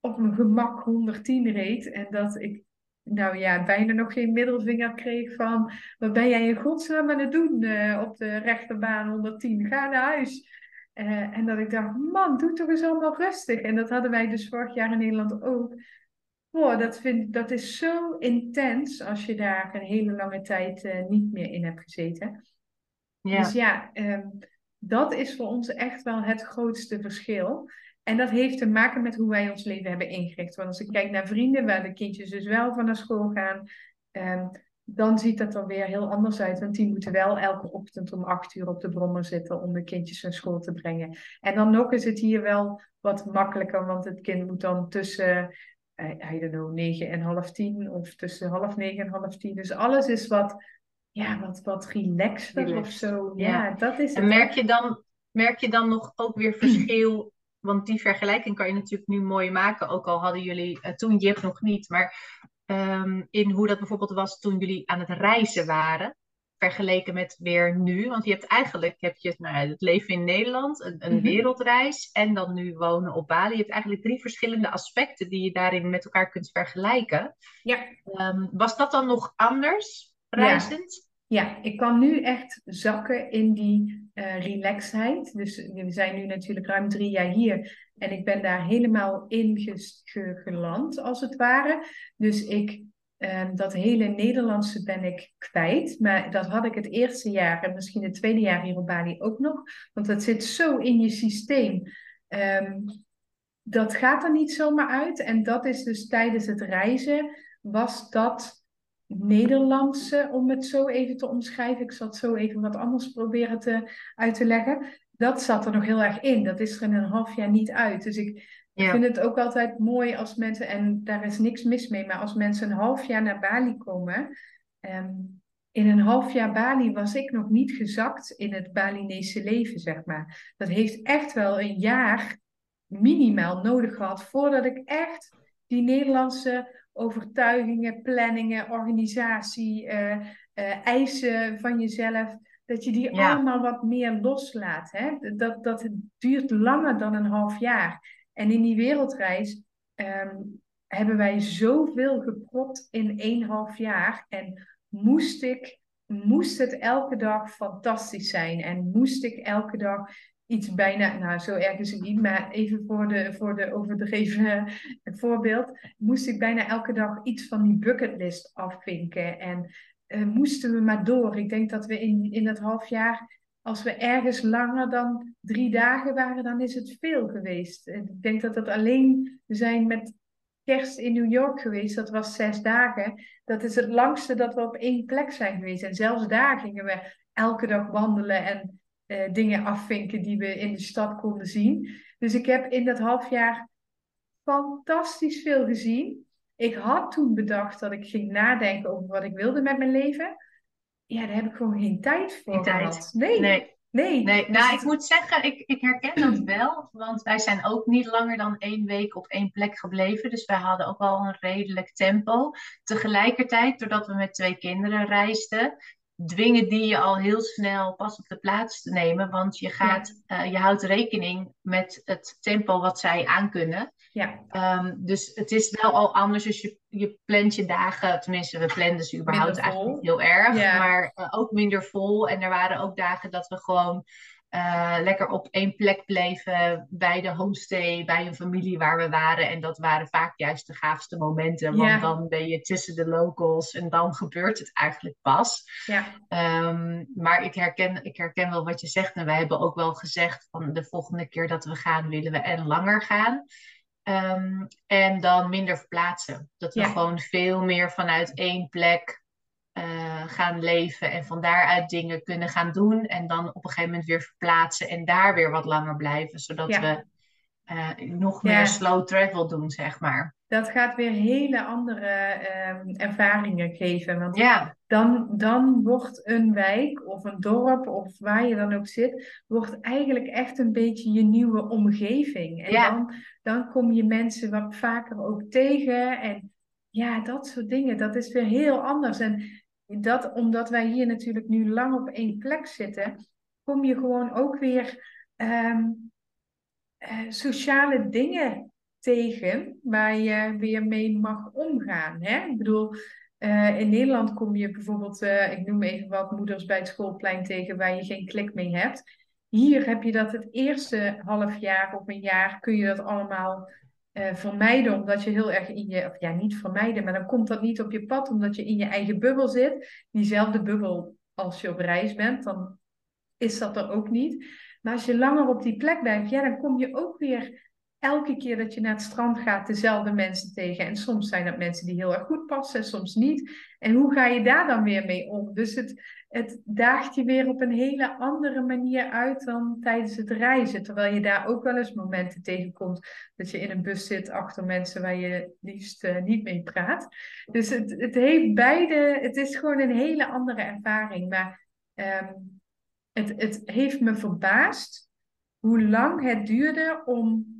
op mijn gemak 110 reed. En dat ik nou ja, bijna nog geen middelvinger kreeg van, wat ben jij in godsnaam aan het doen uh, op de rechterbaan 110? Ga naar huis. Uh, en dat ik dacht, man, doe toch eens allemaal rustig. En dat hadden wij dus vorig jaar in Nederland ook. Dat, vind, dat is zo intens als je daar een hele lange tijd uh, niet meer in hebt gezeten. Ja. Dus ja, um, dat is voor ons echt wel het grootste verschil. En dat heeft te maken met hoe wij ons leven hebben ingericht. Want als ik kijk naar vrienden waar de kindjes dus wel van naar school gaan, um, dan ziet dat er weer heel anders uit. Want die moeten wel elke ochtend om acht uur op de brommer zitten om de kindjes naar school te brengen. En dan nog is het hier wel wat makkelijker, want het kind moet dan tussen, uh, I don't know, negen en half tien of tussen half negen en half tien. Dus alles is wat, ja, wat, wat relaxter Relaxed. of zo. Ja, ja, dat is het. En merk je, dan, merk je dan nog ook weer verschil want die vergelijking kan je natuurlijk nu mooi maken. Ook al hadden jullie uh, toen Jip nog niet. Maar Ehm, in hoe dat bijvoorbeeld was toen jullie aan het reizen waren. Vergeleken met weer nu. Want je hebt eigenlijk heb je, nou, het leven in Nederland, een, een mhm. wereldreis en dan nu wonen op Bali. Je hebt eigenlijk drie verschillende aspecten die je daarin met elkaar kunt vergelijken. Ja. Um, was dat dan nog anders reizend? Ja, ik kan nu echt zakken in die uh, relaxedheid. Dus we zijn nu natuurlijk ruim drie jaar hier. En ik ben daar helemaal in geland, als het ware. Dus ik, uh, dat hele Nederlandse ben ik kwijt. Maar dat had ik het eerste jaar en misschien het tweede jaar hier op Bali ook nog. Want dat zit zo in je systeem. Um, dat gaat er niet zomaar uit. En dat is dus tijdens het reizen, was dat Nederlandse, om het zo even te omschrijven. Ik zal het zo even wat anders proberen te, uit te leggen. Dat zat er nog heel erg in. Dat is er in een half jaar niet uit. Dus ik vind het ook altijd mooi als mensen, en daar is niks mis mee, maar als mensen een half jaar naar Bali komen. Um, in een half jaar Bali was ik nog niet gezakt in het Balinese leven, zeg maar. Dat heeft echt wel een jaar minimaal nodig gehad voordat ik echt die Nederlandse overtuigingen, planningen, organisatie, uh, uh, eisen van jezelf, dat je die allemaal wat meer loslaat. Hè? Dat, dat het duurt langer dan een half jaar. En in die wereldreis um, hebben wij zoveel gepropt in één half jaar. En moest ik, moest het elke dag fantastisch zijn. En moest ik elke dag iets bijna, nou zo erg is het niet, maar even voor de, voor de overdreven voorbeeld, moest ik bijna elke dag iets van die bucketlist afvinken. En uh, moesten we maar door. Ik denk dat we in, in dat half jaar, als we ergens langer dan drie dagen waren, dan is het veel geweest. Ik denk dat dat alleen, we zijn met kerst in New York geweest, dat was zes dagen. Dat is het langste dat we op één plek zijn geweest. En zelfs daar gingen we elke dag wandelen en uh, dingen afvinken die we in de stad konden zien. Dus ik heb in dat half jaar fantastisch veel gezien. Ik had toen bedacht dat ik ging nadenken over wat ik wilde met mijn leven. Ja, daar heb ik gewoon geen tijd voor geen gehad. Tijd. Nee. nee. Nee, nee. nou ik moet zeggen, ik, ik herken dat wel, want wij zijn ook niet langer dan één week op één plek gebleven. Dus wij hadden ook wel een redelijk tempo. Tegelijkertijd, doordat we met twee kinderen reisden, dwingen die je al heel snel pas op de plaats te nemen. Want je, gaat, eh, je houdt rekening met het tempo wat zij aankunnen. Ja. Um, dus het is wel al anders. Dus je, je plant je dagen, tenminste, we planden ze überhaupt eigenlijk niet heel erg. Maar uh, ook minder vol. En er waren ook dagen dat we gewoon uh, lekker op één plek bleven bij de homestay, bij een familie waar we waren. En dat waren vaak juist de gaafste momenten, want dan ben je tussen de locals en dan gebeurt het eigenlijk pas. Ja. Um, maar ik herken, ik herken wel wat je zegt. En wij hebben ook wel gezegd van de volgende keer dat we gaan, willen we en langer gaan. Um, en dan minder verplaatsen. Dat we gewoon veel meer vanuit één plek gaan leven en van daaruit dingen kunnen gaan doen. En dan op een gegeven moment weer verplaatsen en daar weer wat langer blijven, zodat we uh, nog meer slow travel doen, zeg maar. Dat gaat weer hele andere um, ervaringen geven. Want ja. dan, dan wordt een wijk of een dorp of waar je dan ook zit, wordt eigenlijk echt een beetje je nieuwe omgeving. En ja. dan, dan kom je mensen wat vaker ook tegen. En ja, dat soort dingen. Dat is weer heel anders. En dat, omdat wij hier natuurlijk nu lang op één plek zitten, kom je gewoon ook weer um, uh, sociale dingen tegen waar je weer mee mag omgaan. Hè? Ik bedoel, uh, in Nederland kom je bijvoorbeeld, uh, ik noem even wat, moeders bij het schoolplein tegen waar je geen klik mee hebt. Hier heb je dat het eerste half jaar of een jaar kun je dat allemaal uh, vermijden, omdat je heel erg in je, of ja, niet vermijden, maar dan komt dat niet op je pad, omdat je in je eigen bubbel zit. Diezelfde bubbel als je op reis bent, dan is dat er ook niet. Maar als je langer op die plek blijft, ja, dan kom je ook weer elke keer dat je naar het strand gaat dezelfde mensen tegen. En soms zijn dat mensen die heel erg goed passen, soms niet. En hoe ga je daar dan weer mee om? Dus het, het daagt je weer op een hele andere manier uit dan tijdens het reizen. Terwijl je daar ook wel eens momenten tegenkomt dat je in een bus zit achter mensen waar je liefst uh, niet mee praat. Dus het, het heeft beide, het is gewoon een hele andere ervaring. Maar um, het, het heeft me verbaasd hoe lang het duurde om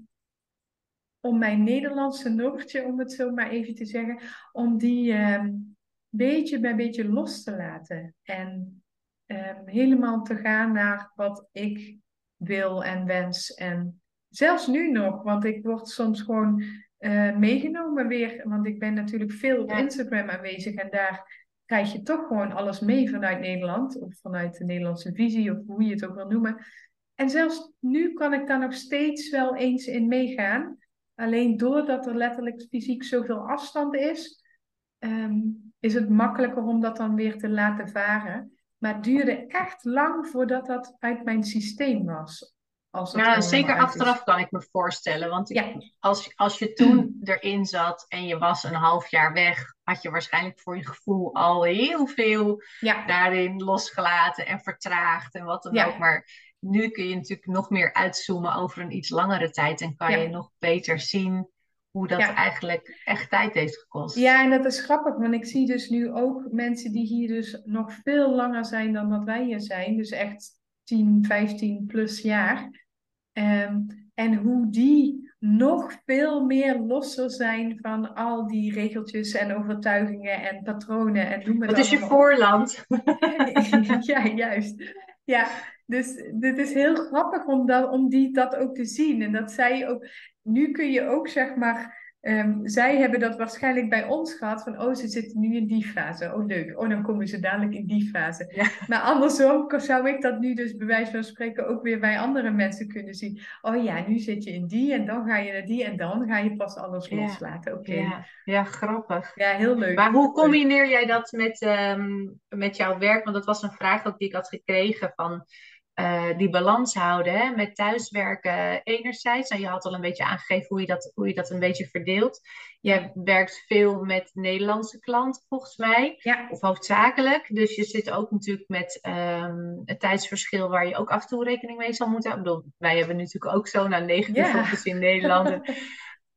om mijn Nederlandse Noortje, om het zo maar even te zeggen, om die um, beetje bij beetje los te laten. En um, helemaal te gaan naar wat ik wil en wens. En zelfs nu nog, want ik word soms gewoon uh, meegenomen weer. Want ik ben natuurlijk veel op Instagram aanwezig en daar krijg je toch gewoon alles mee vanuit Nederland. Of vanuit de Nederlandse visie, of hoe je het ook wil noemen. En zelfs nu kan ik daar nog steeds wel eens in meegaan. Alleen doordat er letterlijk fysiek zoveel afstand is, ehm, is het makkelijker om dat dan weer te laten varen. Maar het duurde echt lang voordat dat uit mijn systeem was. Als ja, zeker achteraf kan ik me voorstellen. Want ja. als, als je toen erin zat en je was een half jaar weg, had je waarschijnlijk voor je gevoel al heel veel daarin losgelaten en vertraagd en wat dan ook. Maar nu kun je natuurlijk nog meer uitzoomen over een iets langere tijd en kan je nog beter zien hoe dat eigenlijk echt tijd heeft gekost. Ja, en dat is grappig, want ik zie dus nu ook mensen die hier dus nog veel langer zijn dan dat wij hier zijn. Dus echt 10, 15 plus jaar. Ehm, en hoe die nog veel meer losser zijn van al die regeltjes en overtuigingen en patronen en noem maar Wat is je voorland? *laughs* ja, juist. Ja, dus dit is heel grappig om, dat, om die, dat ook te zien. En dat zij ook, nu kun je ook zeg maar, um, zij hebben dat waarschijnlijk bij ons gehad van, oh ze zitten nu in die fase. Oh leuk, oh dan komen ze dadelijk in die fase. Ja. Maar andersom zou ik dat nu dus bij wijze van spreken ook weer bij andere mensen kunnen zien. Oh ja, nu zit je in die en dan ga je naar die en dan ga je pas alles loslaten. Oké. Ja. ja, grappig. Ja, heel leuk. Maar hoe combineer jij dat met, um, met jouw werk? Want dat was een vraag ook die ik had gekregen van uh, die balans houden hè, met thuiswerken enerzijds. En nou, je had al een beetje aangegeven hoe je dat, hoe je dat een beetje verdeelt. Je werkt veel met Nederlandse klanten volgens mij, ja. of hoofdzakelijk. Dus je zit ook natuurlijk met um, het tijdsverschil waar je ook af en toe rekening mee zal moeten houden. Ik bedoel, wij hebben natuurlijk ook zo naar negen ja. in Nederland. *laughs*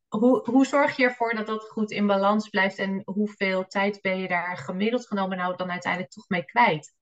hoe, hoe zorg je ervoor dat dat goed in balans blijft en hoeveel tijd ben je daar gemiddeld genomen nou dan uiteindelijk toch mee kwijt?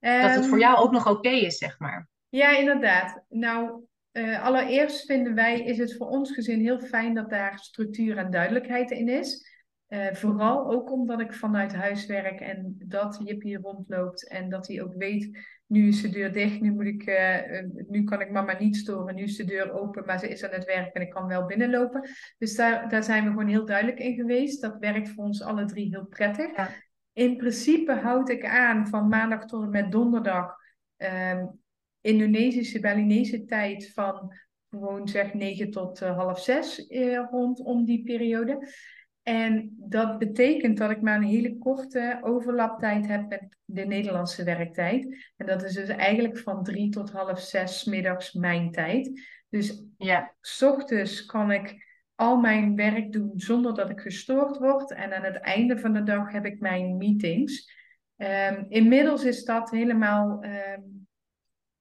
Dat het voor ehm, jou ook nog oké is, zeg maar. Ja, inderdaad. Nou, uh, allereerst vinden wij, is het voor ons gezin heel fijn dat daar structuur en duidelijkheid in is. Uh, vooral ook omdat ik vanuit huis werk en dat Jip hier rondloopt en dat hij ook weet, nu is de deur dicht, nu, moet ik, uh, nu kan ik mama niet storen, nu is de deur open, maar ze is aan het werk en ik kan wel binnenlopen. Dus daar, daar zijn we gewoon heel duidelijk in geweest. Dat werkt voor ons alle drie heel prettig. Ja in principe houd ik aan van maandag tot en met donderdag um, Indonesische, Balinese tijd van gewoon zeg 9 tot uh, half 6 uh, eh, rondom die periode. En dat betekent dat ik maar een hele korte overlaptijd heb met de Nederlandse werktijd. En dat is dus eigenlijk van drie tot half zes middags mijn tijd. Dus ja. s ochtends kan ik al mijn werk doen zonder dat ik gestoord word. En aan het einde van de dag heb ik mijn meetings. Um, inmiddels is dat helemaal um,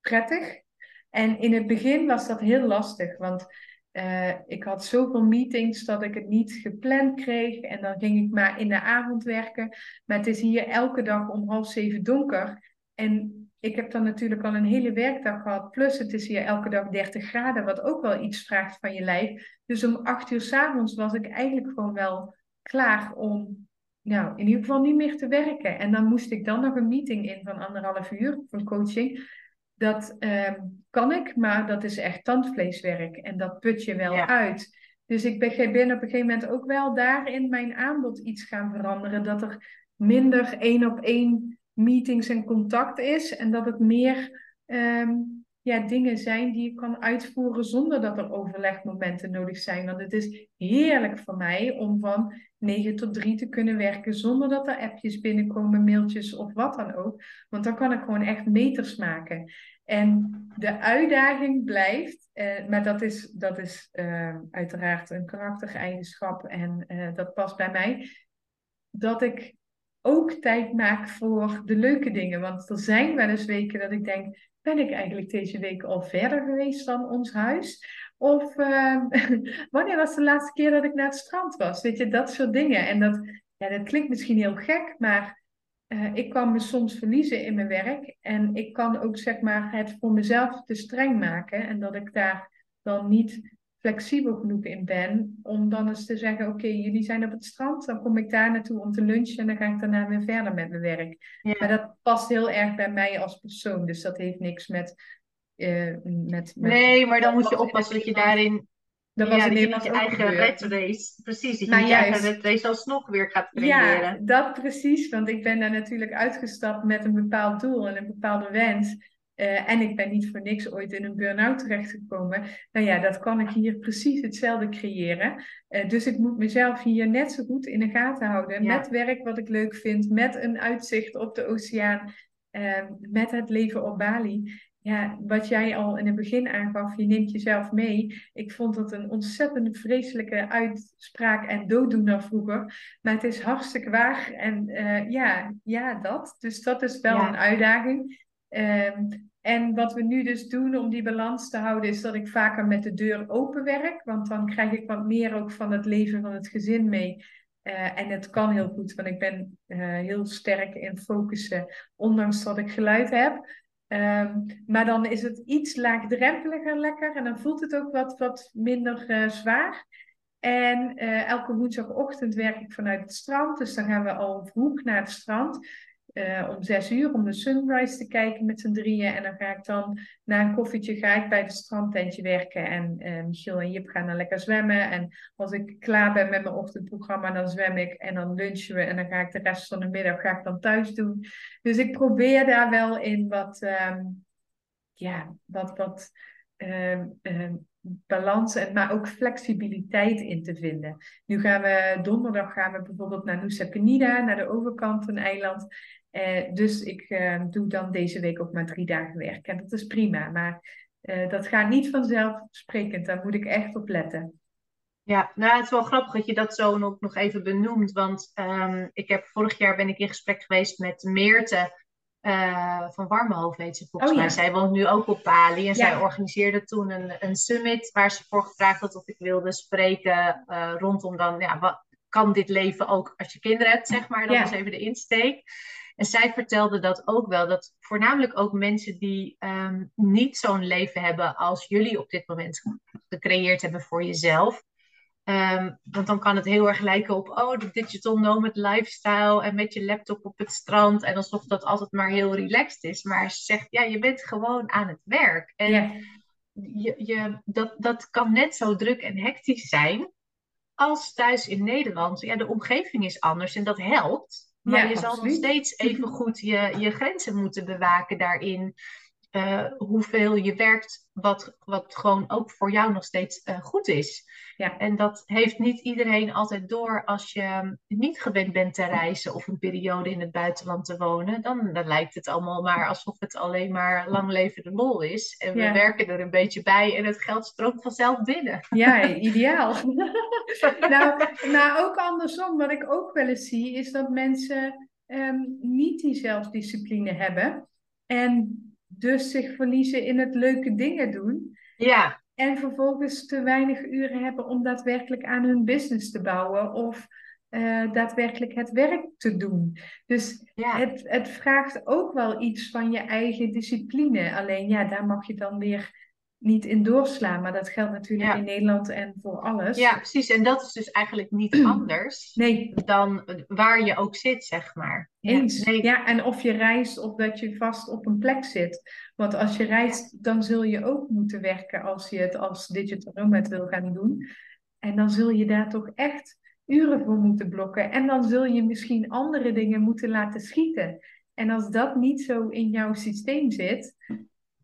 prettig. En in het begin was dat heel lastig, want uh, ik had zoveel meetings dat ik het niet gepland kreeg. En dan ging ik maar in de avond werken. Maar het is hier elke dag om half zeven donker. En ik heb dan natuurlijk al een hele werkdag gehad. Plus het is hier elke dag 30 graden, wat ook wel iets vraagt van je lijf. Dus om acht uur s'avonds was ik eigenlijk gewoon wel klaar om nou, in ieder geval niet meer te werken. En dan moest ik dan nog een meeting in van anderhalf uur van coaching. Dat um, kan ik, maar dat is echt tandvleeswerk. En dat put je wel uit. Dus ik ben, ben op een gegeven moment ook wel daarin mijn aanbod iets gaan veranderen. Dat er minder één op één meetings en contact is. En dat het meer ehm, ja, dingen zijn die je kan uitvoeren zonder dat er overlegmomenten nodig zijn. Want het is heerlijk voor mij om van 9 tot 3 te kunnen werken zonder dat er appjes binnenkomen, mailtjes of wat dan ook. Want dan kan ik gewoon echt meters maken. En de uitdaging blijft, eh, maar dat is, dat is uh, uiteraard een karaktereigenschap en uh, dat past bij mij, dat ik ook tijd maak voor de leuke dingen. Want er zijn wel eens weken dat ik denk, ben ik eigenlijk deze week al verder geweest dan ons huis? Of uh, *laughs* wanneer was de laatste keer dat ik naar het strand was? Weet je, dat soort dingen. En dat, ja, dat klinkt misschien heel gek, maar uh, ik kan me soms verliezen in mijn werk. En ik kan ook zeg maar het voor mezelf te streng maken. En dat ik daar dan niet flexibel genoeg in ben. Om dan eens te zeggen, oké, jullie zijn op het strand. Dan kom ik daar naartoe om te lunchen. En dan ga ik daarna weer verder met mijn werk. Maar dat past heel erg bij mij als persoon. Dus dat heeft niks met... Uh, met, met nee, maar dan moet je oppassen dat je daarin dat was dat je eigen red race, precies, dat je je eigen red race alsnog weer gaat creëren. Ja, dat precies, want ik ben daar natuurlijk uitgestapt met een bepaald doel en een bepaalde wens. Uh, en ik ben niet voor niks ooit in een burn-out terechtgekomen. Nou ja, dat kan ik hier precies hetzelfde creëren. Uh, dus ik moet mezelf hier net zo goed in de gaten houden. Met werk wat ik leuk vind, met een uitzicht op de oceaan, uh, met het leven op Bali ja, wat jij al in het begin aangaf, je neemt jezelf mee. Ik vond dat een ontzettend vreselijke uitspraak en dooddoener vroeger. Maar het is hartstikke waar. En ja, ja, dat. Dus dat is wel een uitdaging. Um, en wat we nu dus doen om die balans te houden, is dat ik vaker met de deur open werk. Want dan krijg ik wat meer ook van het leven van het gezin mee. Uh, en het kan heel goed, want ik ben uh, heel sterk in focussen, ondanks dat ik geluid heb. Um, maar dan is het iets laagdrempeliger lekker en dan voelt het ook wat, wat minder uh, zwaar. En elke woensdagochtend werk ik vanuit het strand, dus dan gaan we al vroeg naar het strand. Uh, om zes uur om de sunrise te kijken met z'n drieën. En dan ga ik dan na een koffietje ga ik bij het strandtentje werken. En uh, Michiel en Jip gaan dan lekker zwemmen. En als ik klaar ben met mijn ochtendprogramma, dan zwem ik. En dan lunchen we. En dan ga ik de rest van de middag ga ik dan thuis doen. Dus ik probeer daar wel in wat, um, ja, wat, wat um, um, balans, en, maar ook flexibiliteit in te vinden. Nu gaan we donderdag gaan we bijvoorbeeld naar Nusa Penida, naar de overkant een eiland. Uh, dus ik uh, doe dan deze week ook maar drie dagen werk. En dat is prima. Maar uh, dat gaat niet vanzelfsprekend. Daar moet ik echt op letten. Ja, nou het is wel grappig dat je dat zo nog, nog even benoemt. Want um, ik heb vorig jaar ben ik in gesprek geweest met Meerte van Warmhoofd, weet ze volgens oh, mij. Zij woont nu ook op Bali. En ja. zij organiseerde toen een, een summit waar ze voor gevraagd had of ik wilde spreken rondom dan, ja, wat kan dit leven ook als je kinderen hebt, zeg maar. Dat ja. is even de insteek. En zij vertelde dat ook wel, dat voornamelijk ook mensen die um, niet zo'n leven hebben als jullie op dit moment gecreëerd hebben voor jezelf. Um, want dan kan het heel erg lijken op, oh, de digital nomad lifestyle en met je laptop op het strand en alsof dat altijd maar heel relaxed is. Maar ze zegt, ja, je bent gewoon aan het werk. En ja. je, je, dat, dat kan net zo druk en hectisch zijn als thuis in Nederland. Ja, de omgeving is anders en dat helpt. Maar ja, je zal nog steeds even goed je, je grenzen moeten bewaken daarin. Uh, hoeveel je werkt, wat, wat gewoon ook voor jou nog steeds uh, goed is. Ja. En dat heeft niet iedereen altijd door als je niet gewend bent te reizen of een periode in het buitenland te wonen. Dan, dan lijkt het allemaal maar alsof het alleen maar lang leven de lol is. En we werken er een beetje bij en het geld stroomt vanzelf binnen. Ja, ideaal. *laughs* nou, nou, ook andersom, wat ik ook wel eens zie, is dat mensen um, niet die zelfdiscipline hebben. En dus zich verliezen in het leuke dingen doen. Ja. En vervolgens te weinig uren hebben om daadwerkelijk aan hun business te bouwen of uh, daadwerkelijk het werk te doen. Dus ja. het, het vraagt ook wel iets van je eigen discipline. Alleen ja, daar mag je dan weer niet in doorslaan. Maar dat geldt natuurlijk in Nederland en voor alles. Ja, precies. En dat is dus eigenlijk niet *clears throat* anders nee. dan waar je ook zit, zeg maar. Eens. Ja, nee. ja, en of je reist of dat je vast op een plek zit. Want als je reist, dan zul je ook moeten werken als je het als digital nomad wil gaan doen. En dan zul je daar toch echt uren voor moeten blokken. En dan zul je misschien andere dingen moeten laten schieten. En als dat niet zo in jouw systeem zit,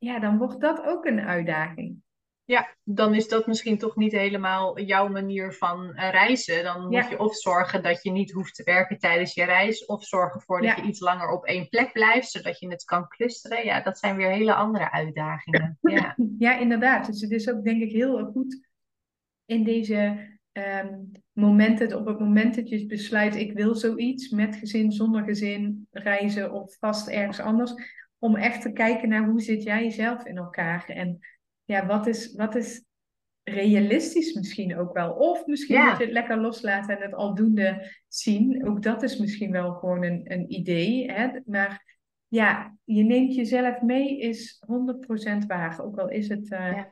ja, dan wordt dat ook een uitdaging. Ja, dan is dat misschien toch niet helemaal jouw manier van eh, reizen. Dan moet je of zorgen dat je niet hoeft te werken tijdens je reis, of zorgen ervoor dat je iets langer op één plek blijft, zodat je het kan clusteren. Ja, dat zijn weer hele andere uitdagingen. *laughs* Ja, ja inderdaad. Dus het is ook denk ik heel goed in deze um, momenten, op het moment dat je besluit, ik wil zoiets met gezin, zonder gezin, reizen of vast ergens anders, om echt te kijken naar hoe zit jij jezelf in elkaar en ja, wat is, wat is realistisch misschien ook wel. Of misschien moet je het lekker loslaten en het aldoende zien. Ook dat is misschien wel gewoon een, een idee. Hè? Maar ja, je neemt jezelf mee is 100% waar. Ook al is het... Uh,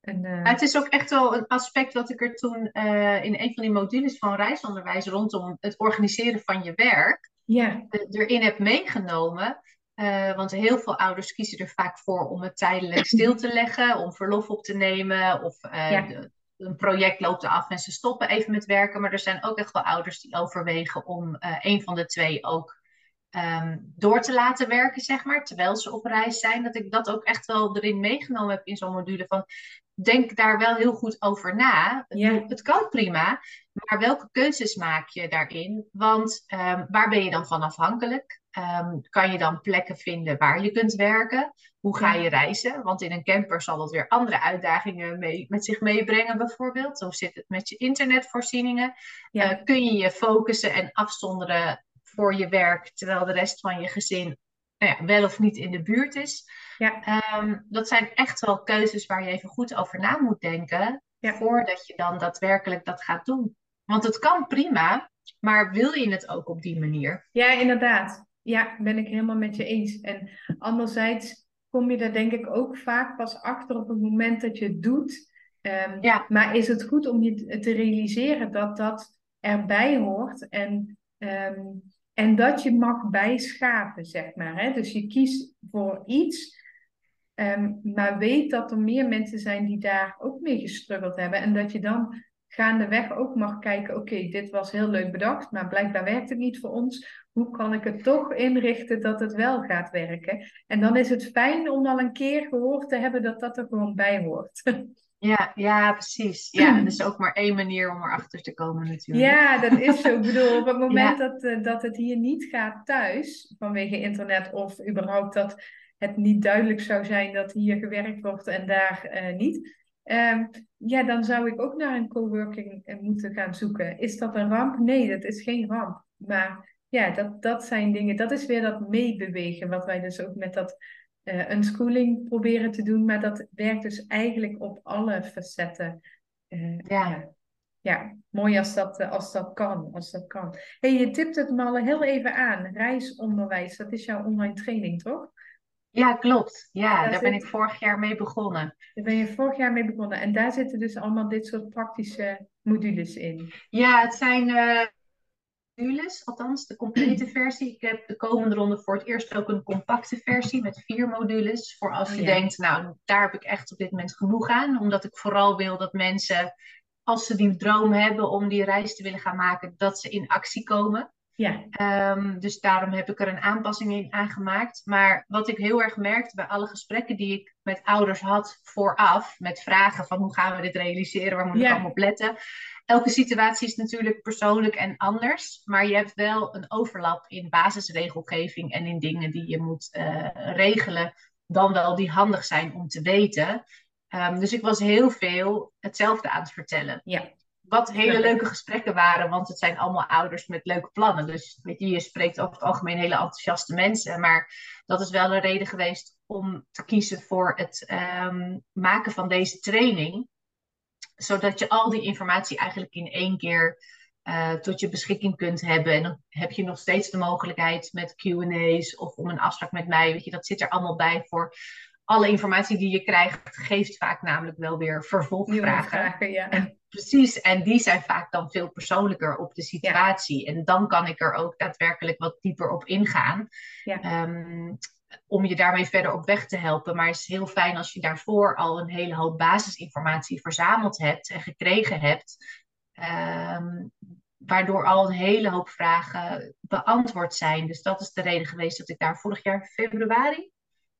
een, uh... Het is ook echt wel een aspect wat ik er toen uh, in een van die modules van reisonderwijs rondom het organiseren van je werk ja. erin heb meegenomen. Uh, want heel veel ouders kiezen er vaak voor om het tijdelijk *clears throat* stil te leggen, om verlof op te nemen of uh, de, een project loopt af en ze stoppen even met werken. Maar er zijn ook echt wel ouders die overwegen om uh, een van de twee ook um, door te laten werken, zeg maar, terwijl ze op reis zijn. Dat ik dat ook echt wel erin meegenomen heb in zo'n module van denk daar wel heel goed over na. Ja. Het kan prima, maar welke keuzes maak je daarin? Want um, waar ben je dan van afhankelijk? Um, kan je dan plekken vinden waar je kunt werken? Hoe ga je reizen? Want in een camper zal dat weer andere uitdagingen mee, met zich meebrengen, bijvoorbeeld. Hoe zit het met je internetvoorzieningen? Ja. Uh, kun je je focussen en afzonderen voor je werk, terwijl de rest van je gezin nou ja, wel of niet in de buurt is? Ja. Um, dat zijn echt wel keuzes waar je even goed over na moet denken, voordat je dan daadwerkelijk dat gaat doen. Want het kan prima, maar wil je het ook op die manier? Ja, inderdaad. Ja, ben ik helemaal met je eens. En anderzijds kom je daar denk ik ook vaak pas achter op het moment dat je het doet. Um, ja. Maar is het goed om je te realiseren dat dat erbij hoort en, um, en dat je mag bijschaven, zeg maar. Hè? Dus je kiest voor iets, um, maar weet dat er meer mensen zijn die daar ook mee gestruggeld hebben. En dat je dan gaandeweg ook mag kijken, oké, dit was heel leuk bedacht, maar blijkbaar werkt het niet voor ons. Hoe kan ik het toch inrichten dat het wel gaat werken? En dan is het fijn om al een keer gehoord te hebben dat dat er gewoon bij hoort. *laughs* Ja, ja, precies. Ja, dat is ook maar één manier om erachter te komen natuurlijk. Ja, dat is zo. Ik bedoel, op het *laughs* moment dat, uh, dat het hier niet gaat thuis, vanwege internet of überhaupt dat het niet duidelijk zou zijn dat hier gewerkt wordt en daar uh, niet, Um, ja, dan zou ik ook naar een coworking eh, moeten gaan zoeken. Is dat een ramp? Nee, dat is geen ramp. Maar ja, dat, dat zijn dingen, dat is weer dat meebewegen, wat wij dus ook met dat uh, unschooling proberen te doen. Maar dat werkt dus eigenlijk op alle facetten. Uh, ja. ja. ja. mooi als dat, als dat kan. Als dat kan. Hey, je tipt het me al heel even aan. Reisonderwijs, dat is jouw online training, toch? Ja, klopt. Ja, daar ben ik vorig jaar mee begonnen. Daar ben je vorig jaar mee begonnen. En daar zitten dus allemaal dit soort praktische modules in. Ja, het zijn uh, modules, althans de complete *clears throat* versie. Ik heb de komende ronde voor het eerst ook een compacte versie met vier modules. Voor als je denkt, nou, daar heb ik echt op dit moment genoeg aan. Omdat ik vooral wil dat mensen, als ze die droom hebben om die reis te willen gaan maken, dat ze in actie komen. Ja. Um, dus daarom heb ik er een aanpassing in aangemaakt. Maar wat ik heel erg merkte bij alle gesprekken die ik met ouders had vooraf, met vragen van hoe gaan we dit realiseren, waar moet ik allemaal op letten. Elke situatie is natuurlijk persoonlijk en anders, maar je hebt wel een overlap in basisregelgeving en in dingen die je moet uh, regelen, dan wel die handig zijn om te weten. Um, dus ik was heel veel hetzelfde aan het vertellen. Ja. Wat hele leuke gesprekken waren, want het zijn allemaal ouders met leuke plannen. Dus weet je, je spreekt over het algemeen hele enthousiaste mensen. Maar dat is wel een reden geweest om te kiezen voor het um, maken van deze training. Zodat je al die informatie eigenlijk in één keer uh, tot je beschikking kunt hebben. En dan heb je nog steeds de mogelijkheid met QA's of om een afspraak met mij. Weet je, dat zit er allemaal bij voor alle informatie die je krijgt, geeft vaak namelijk wel weer vervolgvragen. Vragen, ja. En precies, en die zijn vaak dan veel persoonlijker op de situatie. En dan kan ik er ook daadwerkelijk wat dieper op ingaan. Ja. Um, om je daarmee verder op weg te helpen. Maar het is heel fijn als je daarvoor al een hele hoop basisinformatie verzameld hebt en gekregen hebt. Ehm, waardoor al een hele hoop vragen beantwoord zijn. Dus dat is de reden geweest dat ik daar vorig jaar februari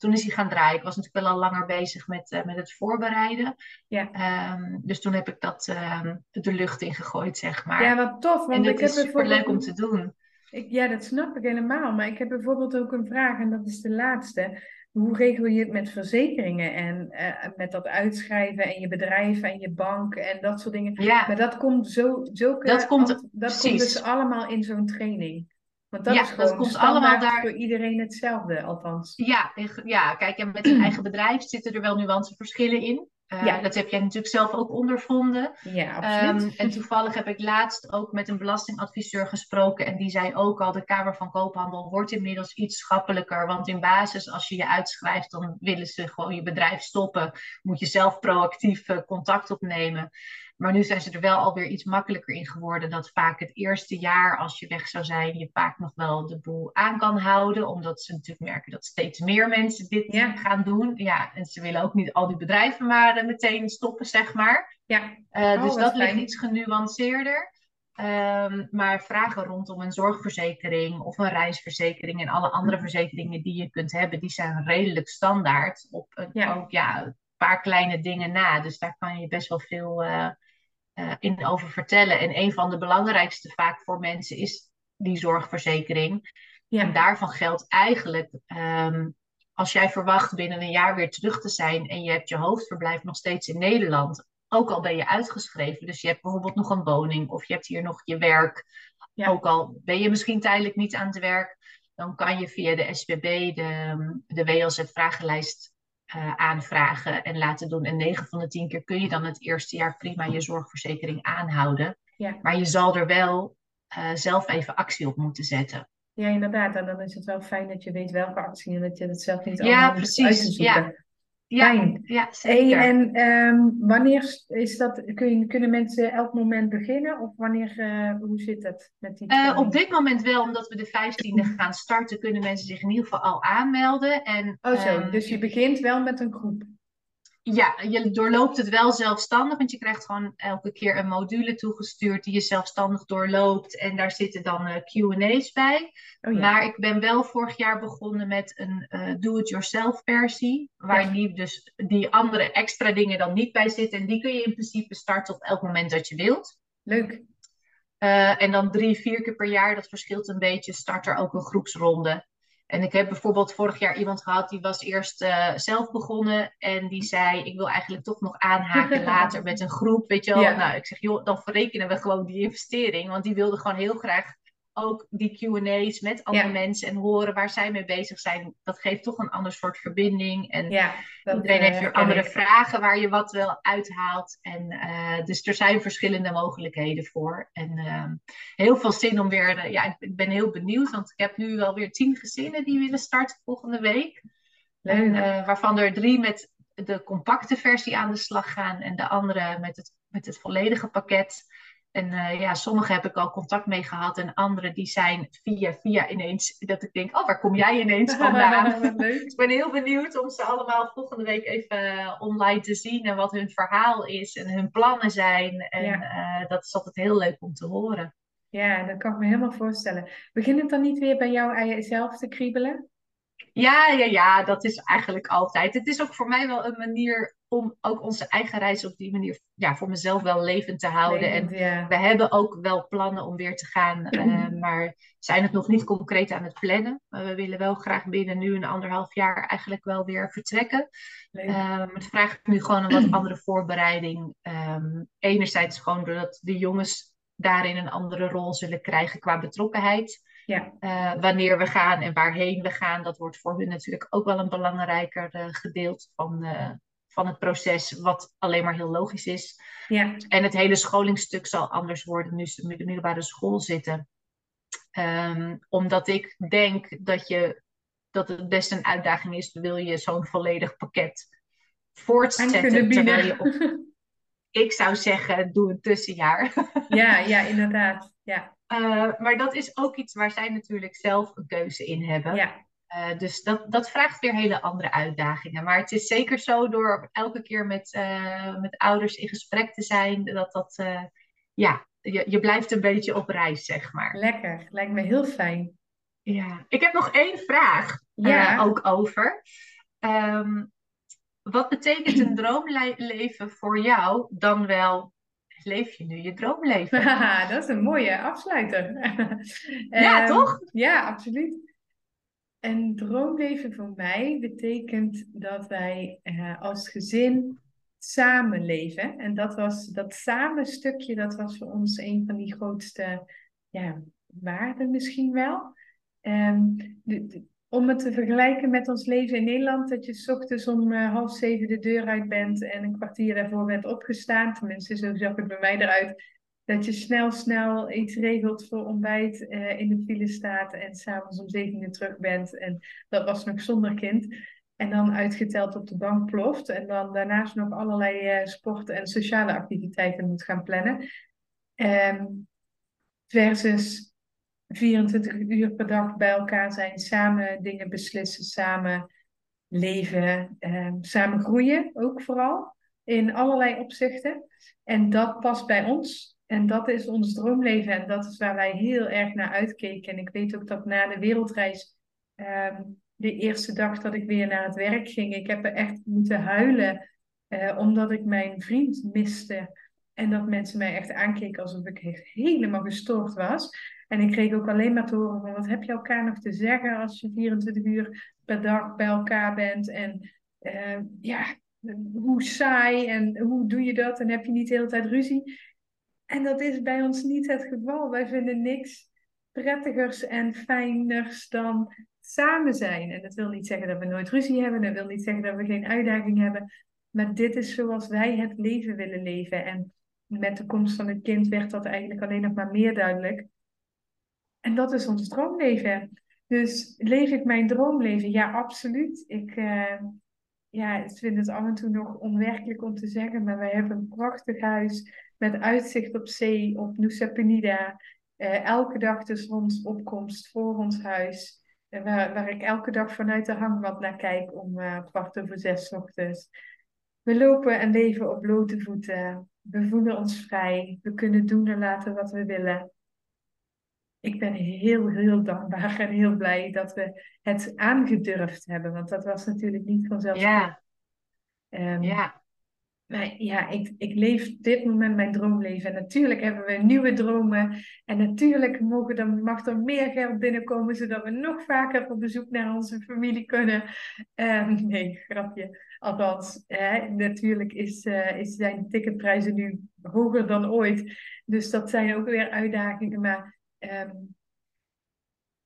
toen is hij gaan draaien. Ik was natuurlijk wel al langer bezig met, uh, met het voorbereiden. Ja. Um, dus toen heb ik dat uh, de lucht in gegooid, zeg maar. Ja, wat tof. Want en ik heb is super leuk om te doen. Ik, ja, dat snap ik helemaal. Maar ik heb bijvoorbeeld ook een vraag, en dat is de laatste. Hoe regel je het met verzekeringen en uh, met dat uitschrijven en je bedrijf en je bank en dat soort dingen? Ja. Maar dat komt zo, zulke, dat komt, dat komt dus allemaal in zo'n training. Want dat ja, is dat komt allemaal daar... voor iedereen hetzelfde, althans. Ja, ja kijk, en met een *clears throat* eigen bedrijf zitten er wel nuanceverschillen in. Uh, ja. Dat heb jij natuurlijk zelf ook ondervonden. Ja, absoluut. Um, en toevallig heb ik laatst ook met een belastingadviseur gesproken. En die zei ook al, de Kamer van Koophandel wordt inmiddels iets schappelijker. Want in basis, als je je uitschrijft, dan willen ze gewoon je bedrijf stoppen. Moet je zelf proactief uh, contact opnemen. Maar nu zijn ze er wel alweer iets makkelijker in geworden. Dat vaak het eerste jaar, als je weg zou zijn, je vaak nog wel de boel aan kan houden. Omdat ze natuurlijk merken dat steeds meer mensen dit gaan doen. Ja, en ze willen ook niet al die bedrijven maar uh, meteen stoppen, zeg maar. Ja. Uh, dus dat ligt iets genuanceerder. Um, maar vragen rondom een zorgverzekering of een reisverzekering en alle andere verzekeringen die je kunt hebben, die zijn redelijk standaard op een, ja. ook ja, een paar kleine dingen na. Dus daar kan je best wel veel uh, in over vertellen. En een van de belangrijkste vaak voor mensen is die zorgverzekering. Ja. En daarvan geldt eigenlijk, um, als jij verwacht binnen een jaar weer terug te zijn en je hebt je hoofdverblijf nog steeds in Nederland, ook al ben je uitgeschreven, dus je hebt bijvoorbeeld nog een woning of je hebt hier nog je werk, ja. ook al ben je misschien tijdelijk niet aan het werk, dan kan je via de SPB de, de WLZ-vragenlijst uh, aanvragen en laten doen. En 9 van de 10 keer kun je dan het eerste jaar prima je zorgverzekering aanhouden. Ja. Maar je zal er wel uh, zelf even actie op moeten zetten. Ja, inderdaad. En dan is het wel fijn dat je weet welke actie en dat je het zelf niet allemaal ja, precies. uit te zoeken. Ja, ja, ja zeker. en um, wanneer is dat, kun kunnen mensen elk moment beginnen? Of wanneer, uh, hoe zit het met die uh, Op dit moment wel, omdat we de 15e gaan starten, kunnen mensen zich in ieder geval al aanmelden. En, oh zo, um, dus je begint wel met een groep? Ja, je doorloopt het wel zelfstandig, want je krijgt gewoon elke keer een module toegestuurd die je zelfstandig doorloopt. En daar zitten dan uh, QA's bij. Oh, ja. Maar ik ben wel vorig jaar begonnen met een uh, do-it-yourself versie, waar ja. die, dus die andere extra dingen dan niet bij zitten. En die kun je in principe starten op elk moment dat je wilt. Leuk. Uh, en dan drie, vier keer per jaar, dat verschilt een beetje, start er ook een groepsronde. En ik heb bijvoorbeeld vorig jaar iemand gehad die was eerst uh, zelf begonnen en die zei: Ik wil eigenlijk toch nog aanhaken *laughs* later met een groep. Weet je wel? Ja. Nou, ik zeg: joh, dan verrekenen we gewoon die investering. Want die wilde gewoon heel graag ook die QA's met andere ja. mensen en horen waar zij mee bezig zijn. Dat geeft toch een ander soort verbinding. En ja, iedereen heeft weer andere ik. vragen waar je wat wel uithaalt. En uh, dus er zijn verschillende mogelijkheden voor. En uh, heel veel zin om weer. Uh, ja, ik ben heel benieuwd, want ik heb nu wel weer tien gezinnen die willen starten volgende week. En, eh, waarvan er drie met de compacte versie aan de slag gaan en de andere met het, met het volledige pakket. En uh, ja, sommige heb ik al contact mee gehad en andere die zijn via via ineens dat ik denk, oh, waar kom jij ineens *laughs* vandaan? ik ben heel benieuwd om ze allemaal volgende week even uh, online te zien en wat hun verhaal is en hun plannen zijn. En ja. uh, dat is altijd heel leuk om te horen. Ja, dat kan ik me helemaal voorstellen. Begint het dan niet weer bij jou zelf te kriebelen? Ja, ja, ja, dat is eigenlijk altijd. Het is ook voor mij wel een manier om ook onze eigen reis op die manier ja, voor mezelf wel levend te houden. Levend, en ja. we hebben ook wel plannen om weer te gaan, uh, *clears throat* maar zijn het nog niet concreet aan het plannen. Maar we willen wel graag binnen nu een anderhalf jaar eigenlijk wel weer vertrekken. Um, het vraagt nu gewoon een wat *clears throat* andere voorbereiding. Um, enerzijds gewoon doordat de jongens daarin een andere rol zullen krijgen qua betrokkenheid. Ja. Uh, wanneer we gaan en waarheen we gaan, dat wordt voor hun natuurlijk ook wel een belangrijker uh, gedeelte van, van het proces, wat alleen maar heel logisch is. Ja. En het hele scholingsstuk zal anders worden nu ze in de middelbare school zitten. Um, omdat ik denk dat, je, dat het best een uitdaging is, wil je zo'n volledig pakket voortzetten. Terwijl je op, *laughs* ik zou zeggen, doe een tussenjaar. *laughs* Ja, ja, inderdaad. Ja. Uh, maar dat is ook iets waar zij natuurlijk zelf een keuze in hebben. Ja. Eh, dus dat, dat vraagt weer hele andere uitdagingen. Maar het is zeker zo door elke keer met, uh, met ouders in gesprek te zijn, dat dat, uh, ja, je, je blijft een beetje op reis, zeg maar. Lekker, lijkt me heel fijn. Ja, ik heb nog één vraag ja. ook over. Um, wat betekent een droomleven voor jou dan wel leef je nu je droomleven? *laughs* dat is een mooie afsluiter. ja, um, toch? Ja, absoluut. Een droomleven voor mij betekent dat wij uh, als gezin samenleven. En dat was dat samen stukje, dat was voor ons een van die grootste ja, waarden misschien wel. Um, om het te vergelijken met ons leven in Nederland, dat je s ochtends om uh, half zeven de deur uit bent en een kwartier daarvoor bent opgestaan. Tenminste, zo zag het bij mij eruit. Dat je snel, snel iets regelt voor ontbijt, uh, in de file staat en s'avonds om zeven uur terug bent. En dat was nog zonder kind. En dan uitgeteld op de bank ploft. En dan daarnaast nog allerlei uh, sport- en sociale activiteiten moet gaan plannen. Um, versus 24 uur per dag bij elkaar zijn, samen dingen beslissen, samen leven, eh, samen groeien ook vooral in allerlei opzichten. En dat past bij ons. En dat is ons droomleven en dat is waar wij heel erg naar uitkeken. En ik weet ook dat na de wereldreis, eh, de eerste dag dat ik weer naar het werk ging, ik heb er echt moeten huilen eh, omdat ik mijn vriend miste. En dat mensen mij echt aankeken alsof ik helemaal gestoord was. En ik kreeg ook alleen maar te horen van wat heb je elkaar nog te zeggen als je 24 uur per dag bij elkaar bent. En uh, ja, hoe saai en hoe doe je dat en heb je niet de hele tijd ruzie. En dat is bij ons niet het geval. Wij vinden niks prettigers en fijners dan samen zijn. En dat wil niet zeggen dat we nooit ruzie hebben. Dat wil niet zeggen dat we geen uitdaging hebben. Maar dit is zoals wij het leven willen leven. En met de komst van het kind werd dat eigenlijk alleen nog maar meer duidelijk. En dat is ons droomleven. Dus leef ik mijn droomleven? Ja, absoluut. Ik, uh, ja, ik vind het af en toe nog onwerkelijk om te zeggen, maar wij hebben een prachtig huis met uitzicht op zee, op Nusa Penida. Uh, elke dag de zonsopkomst voor ons huis. Uh, waar, waar ik elke dag vanuit de hangmat naar kijk om kwart over zes ochtends. We lopen en leven op blote voeten. We voelen ons vrij. We kunnen doen en laten wat we willen ik ben heel, heel dankbaar en heel blij dat we het aangedurfd hebben. Want dat was natuurlijk niet vanzelfsprekend. Ja. Um, ja. Maar ja, ik, ik leef dit moment mijn droomleven. En natuurlijk hebben we nieuwe dromen. En natuurlijk mogen er, mag er meer geld binnenkomen, zodat we nog vaker op bezoek naar onze familie kunnen. Um, nee, grapje. Althans, hè, natuurlijk is, uh, is zijn ticketprijzen nu hoger dan ooit. Dus dat zijn ook weer uitdagingen. Maar Um,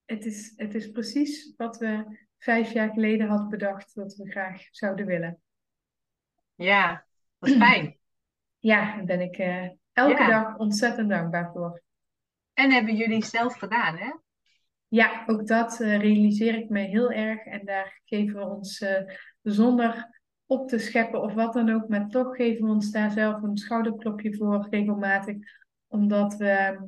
het, is, het is precies wat we vijf jaar geleden hadden bedacht dat we graag zouden willen. Ja, dat is fijn. Ja, daar ben ik uh, elke dag ontzettend dankbaar voor. En hebben jullie zelf gedaan, hè? Ja, ook dat uh, realiseer ik me heel erg. En daar geven we ons uh, zonder op te scheppen of wat dan ook, maar toch geven we ons daar zelf een schouderklopje voor regelmatig. Omdat we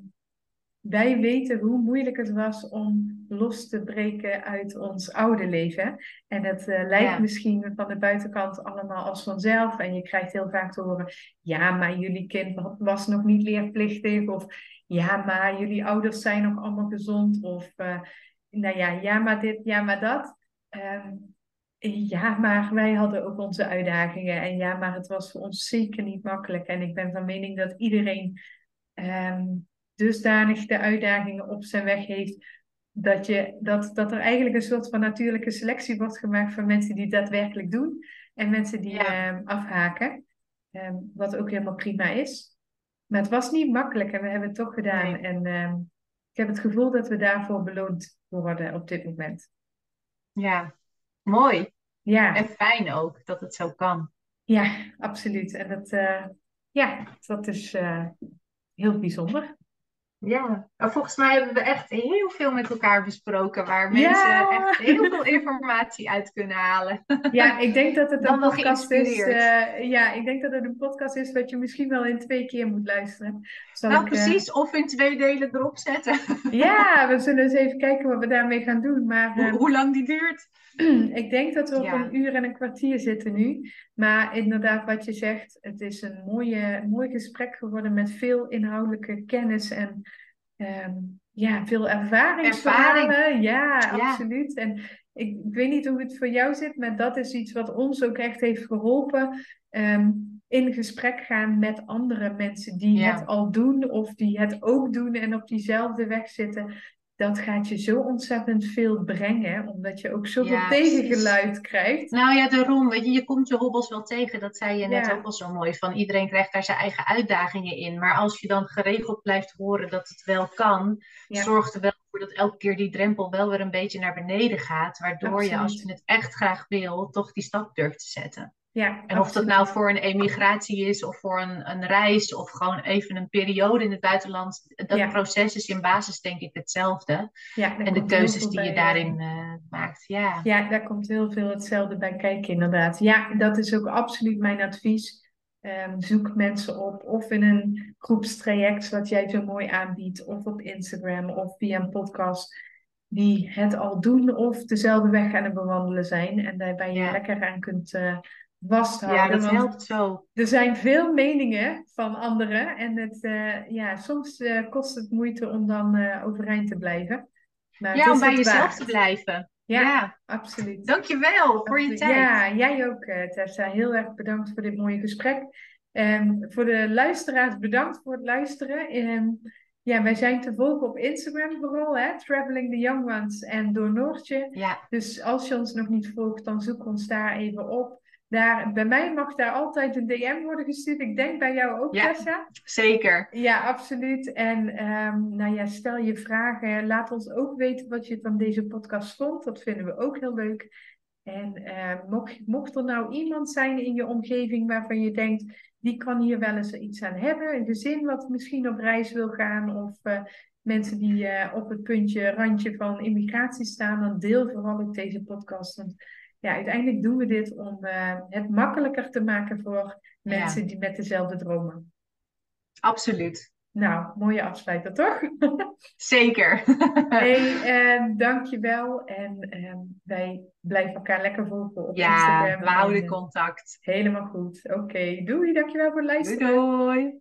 wij weten hoe moeilijk het was om los te breken uit ons oude leven. En het uh, lijkt misschien van de buitenkant allemaal als vanzelf. En je krijgt heel vaak te horen: ja, maar jullie kind was nog niet leerplichtig. Of ja, maar jullie ouders zijn nog allemaal gezond. Of uh, nou ja, ja, maar dit, ja, maar dat. Um, ja, maar wij hadden ook onze uitdagingen. En ja, maar het was voor ons zeker niet makkelijk. En ik ben van mening dat iedereen. Um, dusdanig de uitdagingen op zijn weg heeft. Dat, je, dat, dat er eigenlijk een soort van natuurlijke selectie wordt gemaakt van mensen die daadwerkelijk doen. En mensen die ehm, afhaken. Ehm, wat ook helemaal prima is. Maar het was niet makkelijk en we hebben het toch gedaan. En ehm, ik heb het gevoel dat we daarvoor beloond worden op dit moment. Ja, mooi. Ja. En fijn ook dat het zo kan. Ja, absoluut. En dat, uh, ja, dat is uh, heel bijzonder. Ja, volgens mij hebben we echt heel veel met elkaar besproken, waar mensen echt heel veel informatie uit kunnen halen. Ja, ik denk dat het een podcast is. Uh, ja, ik denk dat het een podcast is wat je misschien wel in twee keer moet luisteren. Zal nou, ik, uh... precies, of in twee delen erop zetten. Ja, we zullen eens even kijken wat we daarmee gaan doen. Maar, hoe, hoe lang die duurt? *clears throat* ik denk dat we op een uur en een kwartier zitten nu. Maar inderdaad, wat je zegt, het is een mooie, mooi gesprek geworden met veel inhoudelijke kennis en um, ja, veel ervaringsverhalen. Ervaring. Ja, absoluut. En ik, ik, weet niet hoe het voor jou zit, maar dat is iets wat ons ook echt heeft geholpen. Um, in gesprek gaan met andere mensen die het al doen of die het ook doen en op diezelfde weg zitten dat gaat je zo ontzettend veel brengen, omdat je ook zoveel ja, tegengeluid krijgt. Nou ja, daarom, weet je, je komt je hobbels wel tegen, dat zei je net ook al zo mooi, van iedereen krijgt daar zijn eigen uitdagingen in. Maar als je dan geregeld blijft horen dat het wel kan, zorgt er wel voor dat elke keer die drempel wel weer een beetje naar beneden gaat, waardoor je, als je het echt graag wil, toch die stap durft te zetten. Ja, en of dat nou voor een emigratie is of voor een, een reis of gewoon even een periode in het buitenland. Dat proces is in basis denk ik hetzelfde. Ja, en de keuzes die je daarin uh, maakt. Ja. ja, daar komt heel veel hetzelfde bij kijken inderdaad. Ja, dat is ook absoluut mijn advies. Um, zoek mensen op of in een groepstraject wat jij zo mooi aanbiedt. Of op Instagram of via een podcast die het al doen of dezelfde weg aan het bewandelen zijn. En daarbij je lekker aan kunt... Uh, vasthouden. Ja, dat helpt zo. Er zijn veel meningen van anderen en het, uh, ja, soms uh, kost het moeite om dan uh, overeind te blijven. Maar ja, om bij jezelf te blijven. Ja, ja, absoluut. Dankjewel voor je tijd. Ja, jij ook Tessa. Heel erg bedankt voor dit mooie gesprek. Um, voor de luisteraars, bedankt voor het luisteren. Um, ja, wij zijn te volgen op Instagram vooral, hè? Traveling the Young Ones en door Noortje. Ja. Dus als je ons nog niet volgt, dan zoek ons daar even op. Daar, bij mij mag daar altijd een DM worden gestuurd. Ik denk bij jou ook, ja, Tessa. Zeker. Ja, absoluut. En um, nou ja, stel je vragen. Laat ons ook weten wat je van deze podcast vond. Dat vinden we ook heel leuk. En uh, mocht, mocht er nou iemand zijn in je omgeving waarvan je denkt, die kan hier wel eens iets aan hebben. Een gezin wat misschien op reis wil gaan of uh, mensen die uh, op het puntje, randje van immigratie staan, dan deel vooral ook deze podcast. Want ja, uiteindelijk doen we dit om uh, het makkelijker te maken voor mensen die met dezelfde dromen. Absoluut. Nou, mooie afsluiter, toch? *laughs* Zeker. *laughs* hey, uh, dankjewel. En uh, wij blijven elkaar lekker volgen op ja, Instagram. Ja, we houden contact. Helemaal goed. Oké, okay. doei. Dankjewel voor het luisteren. Doei. doei.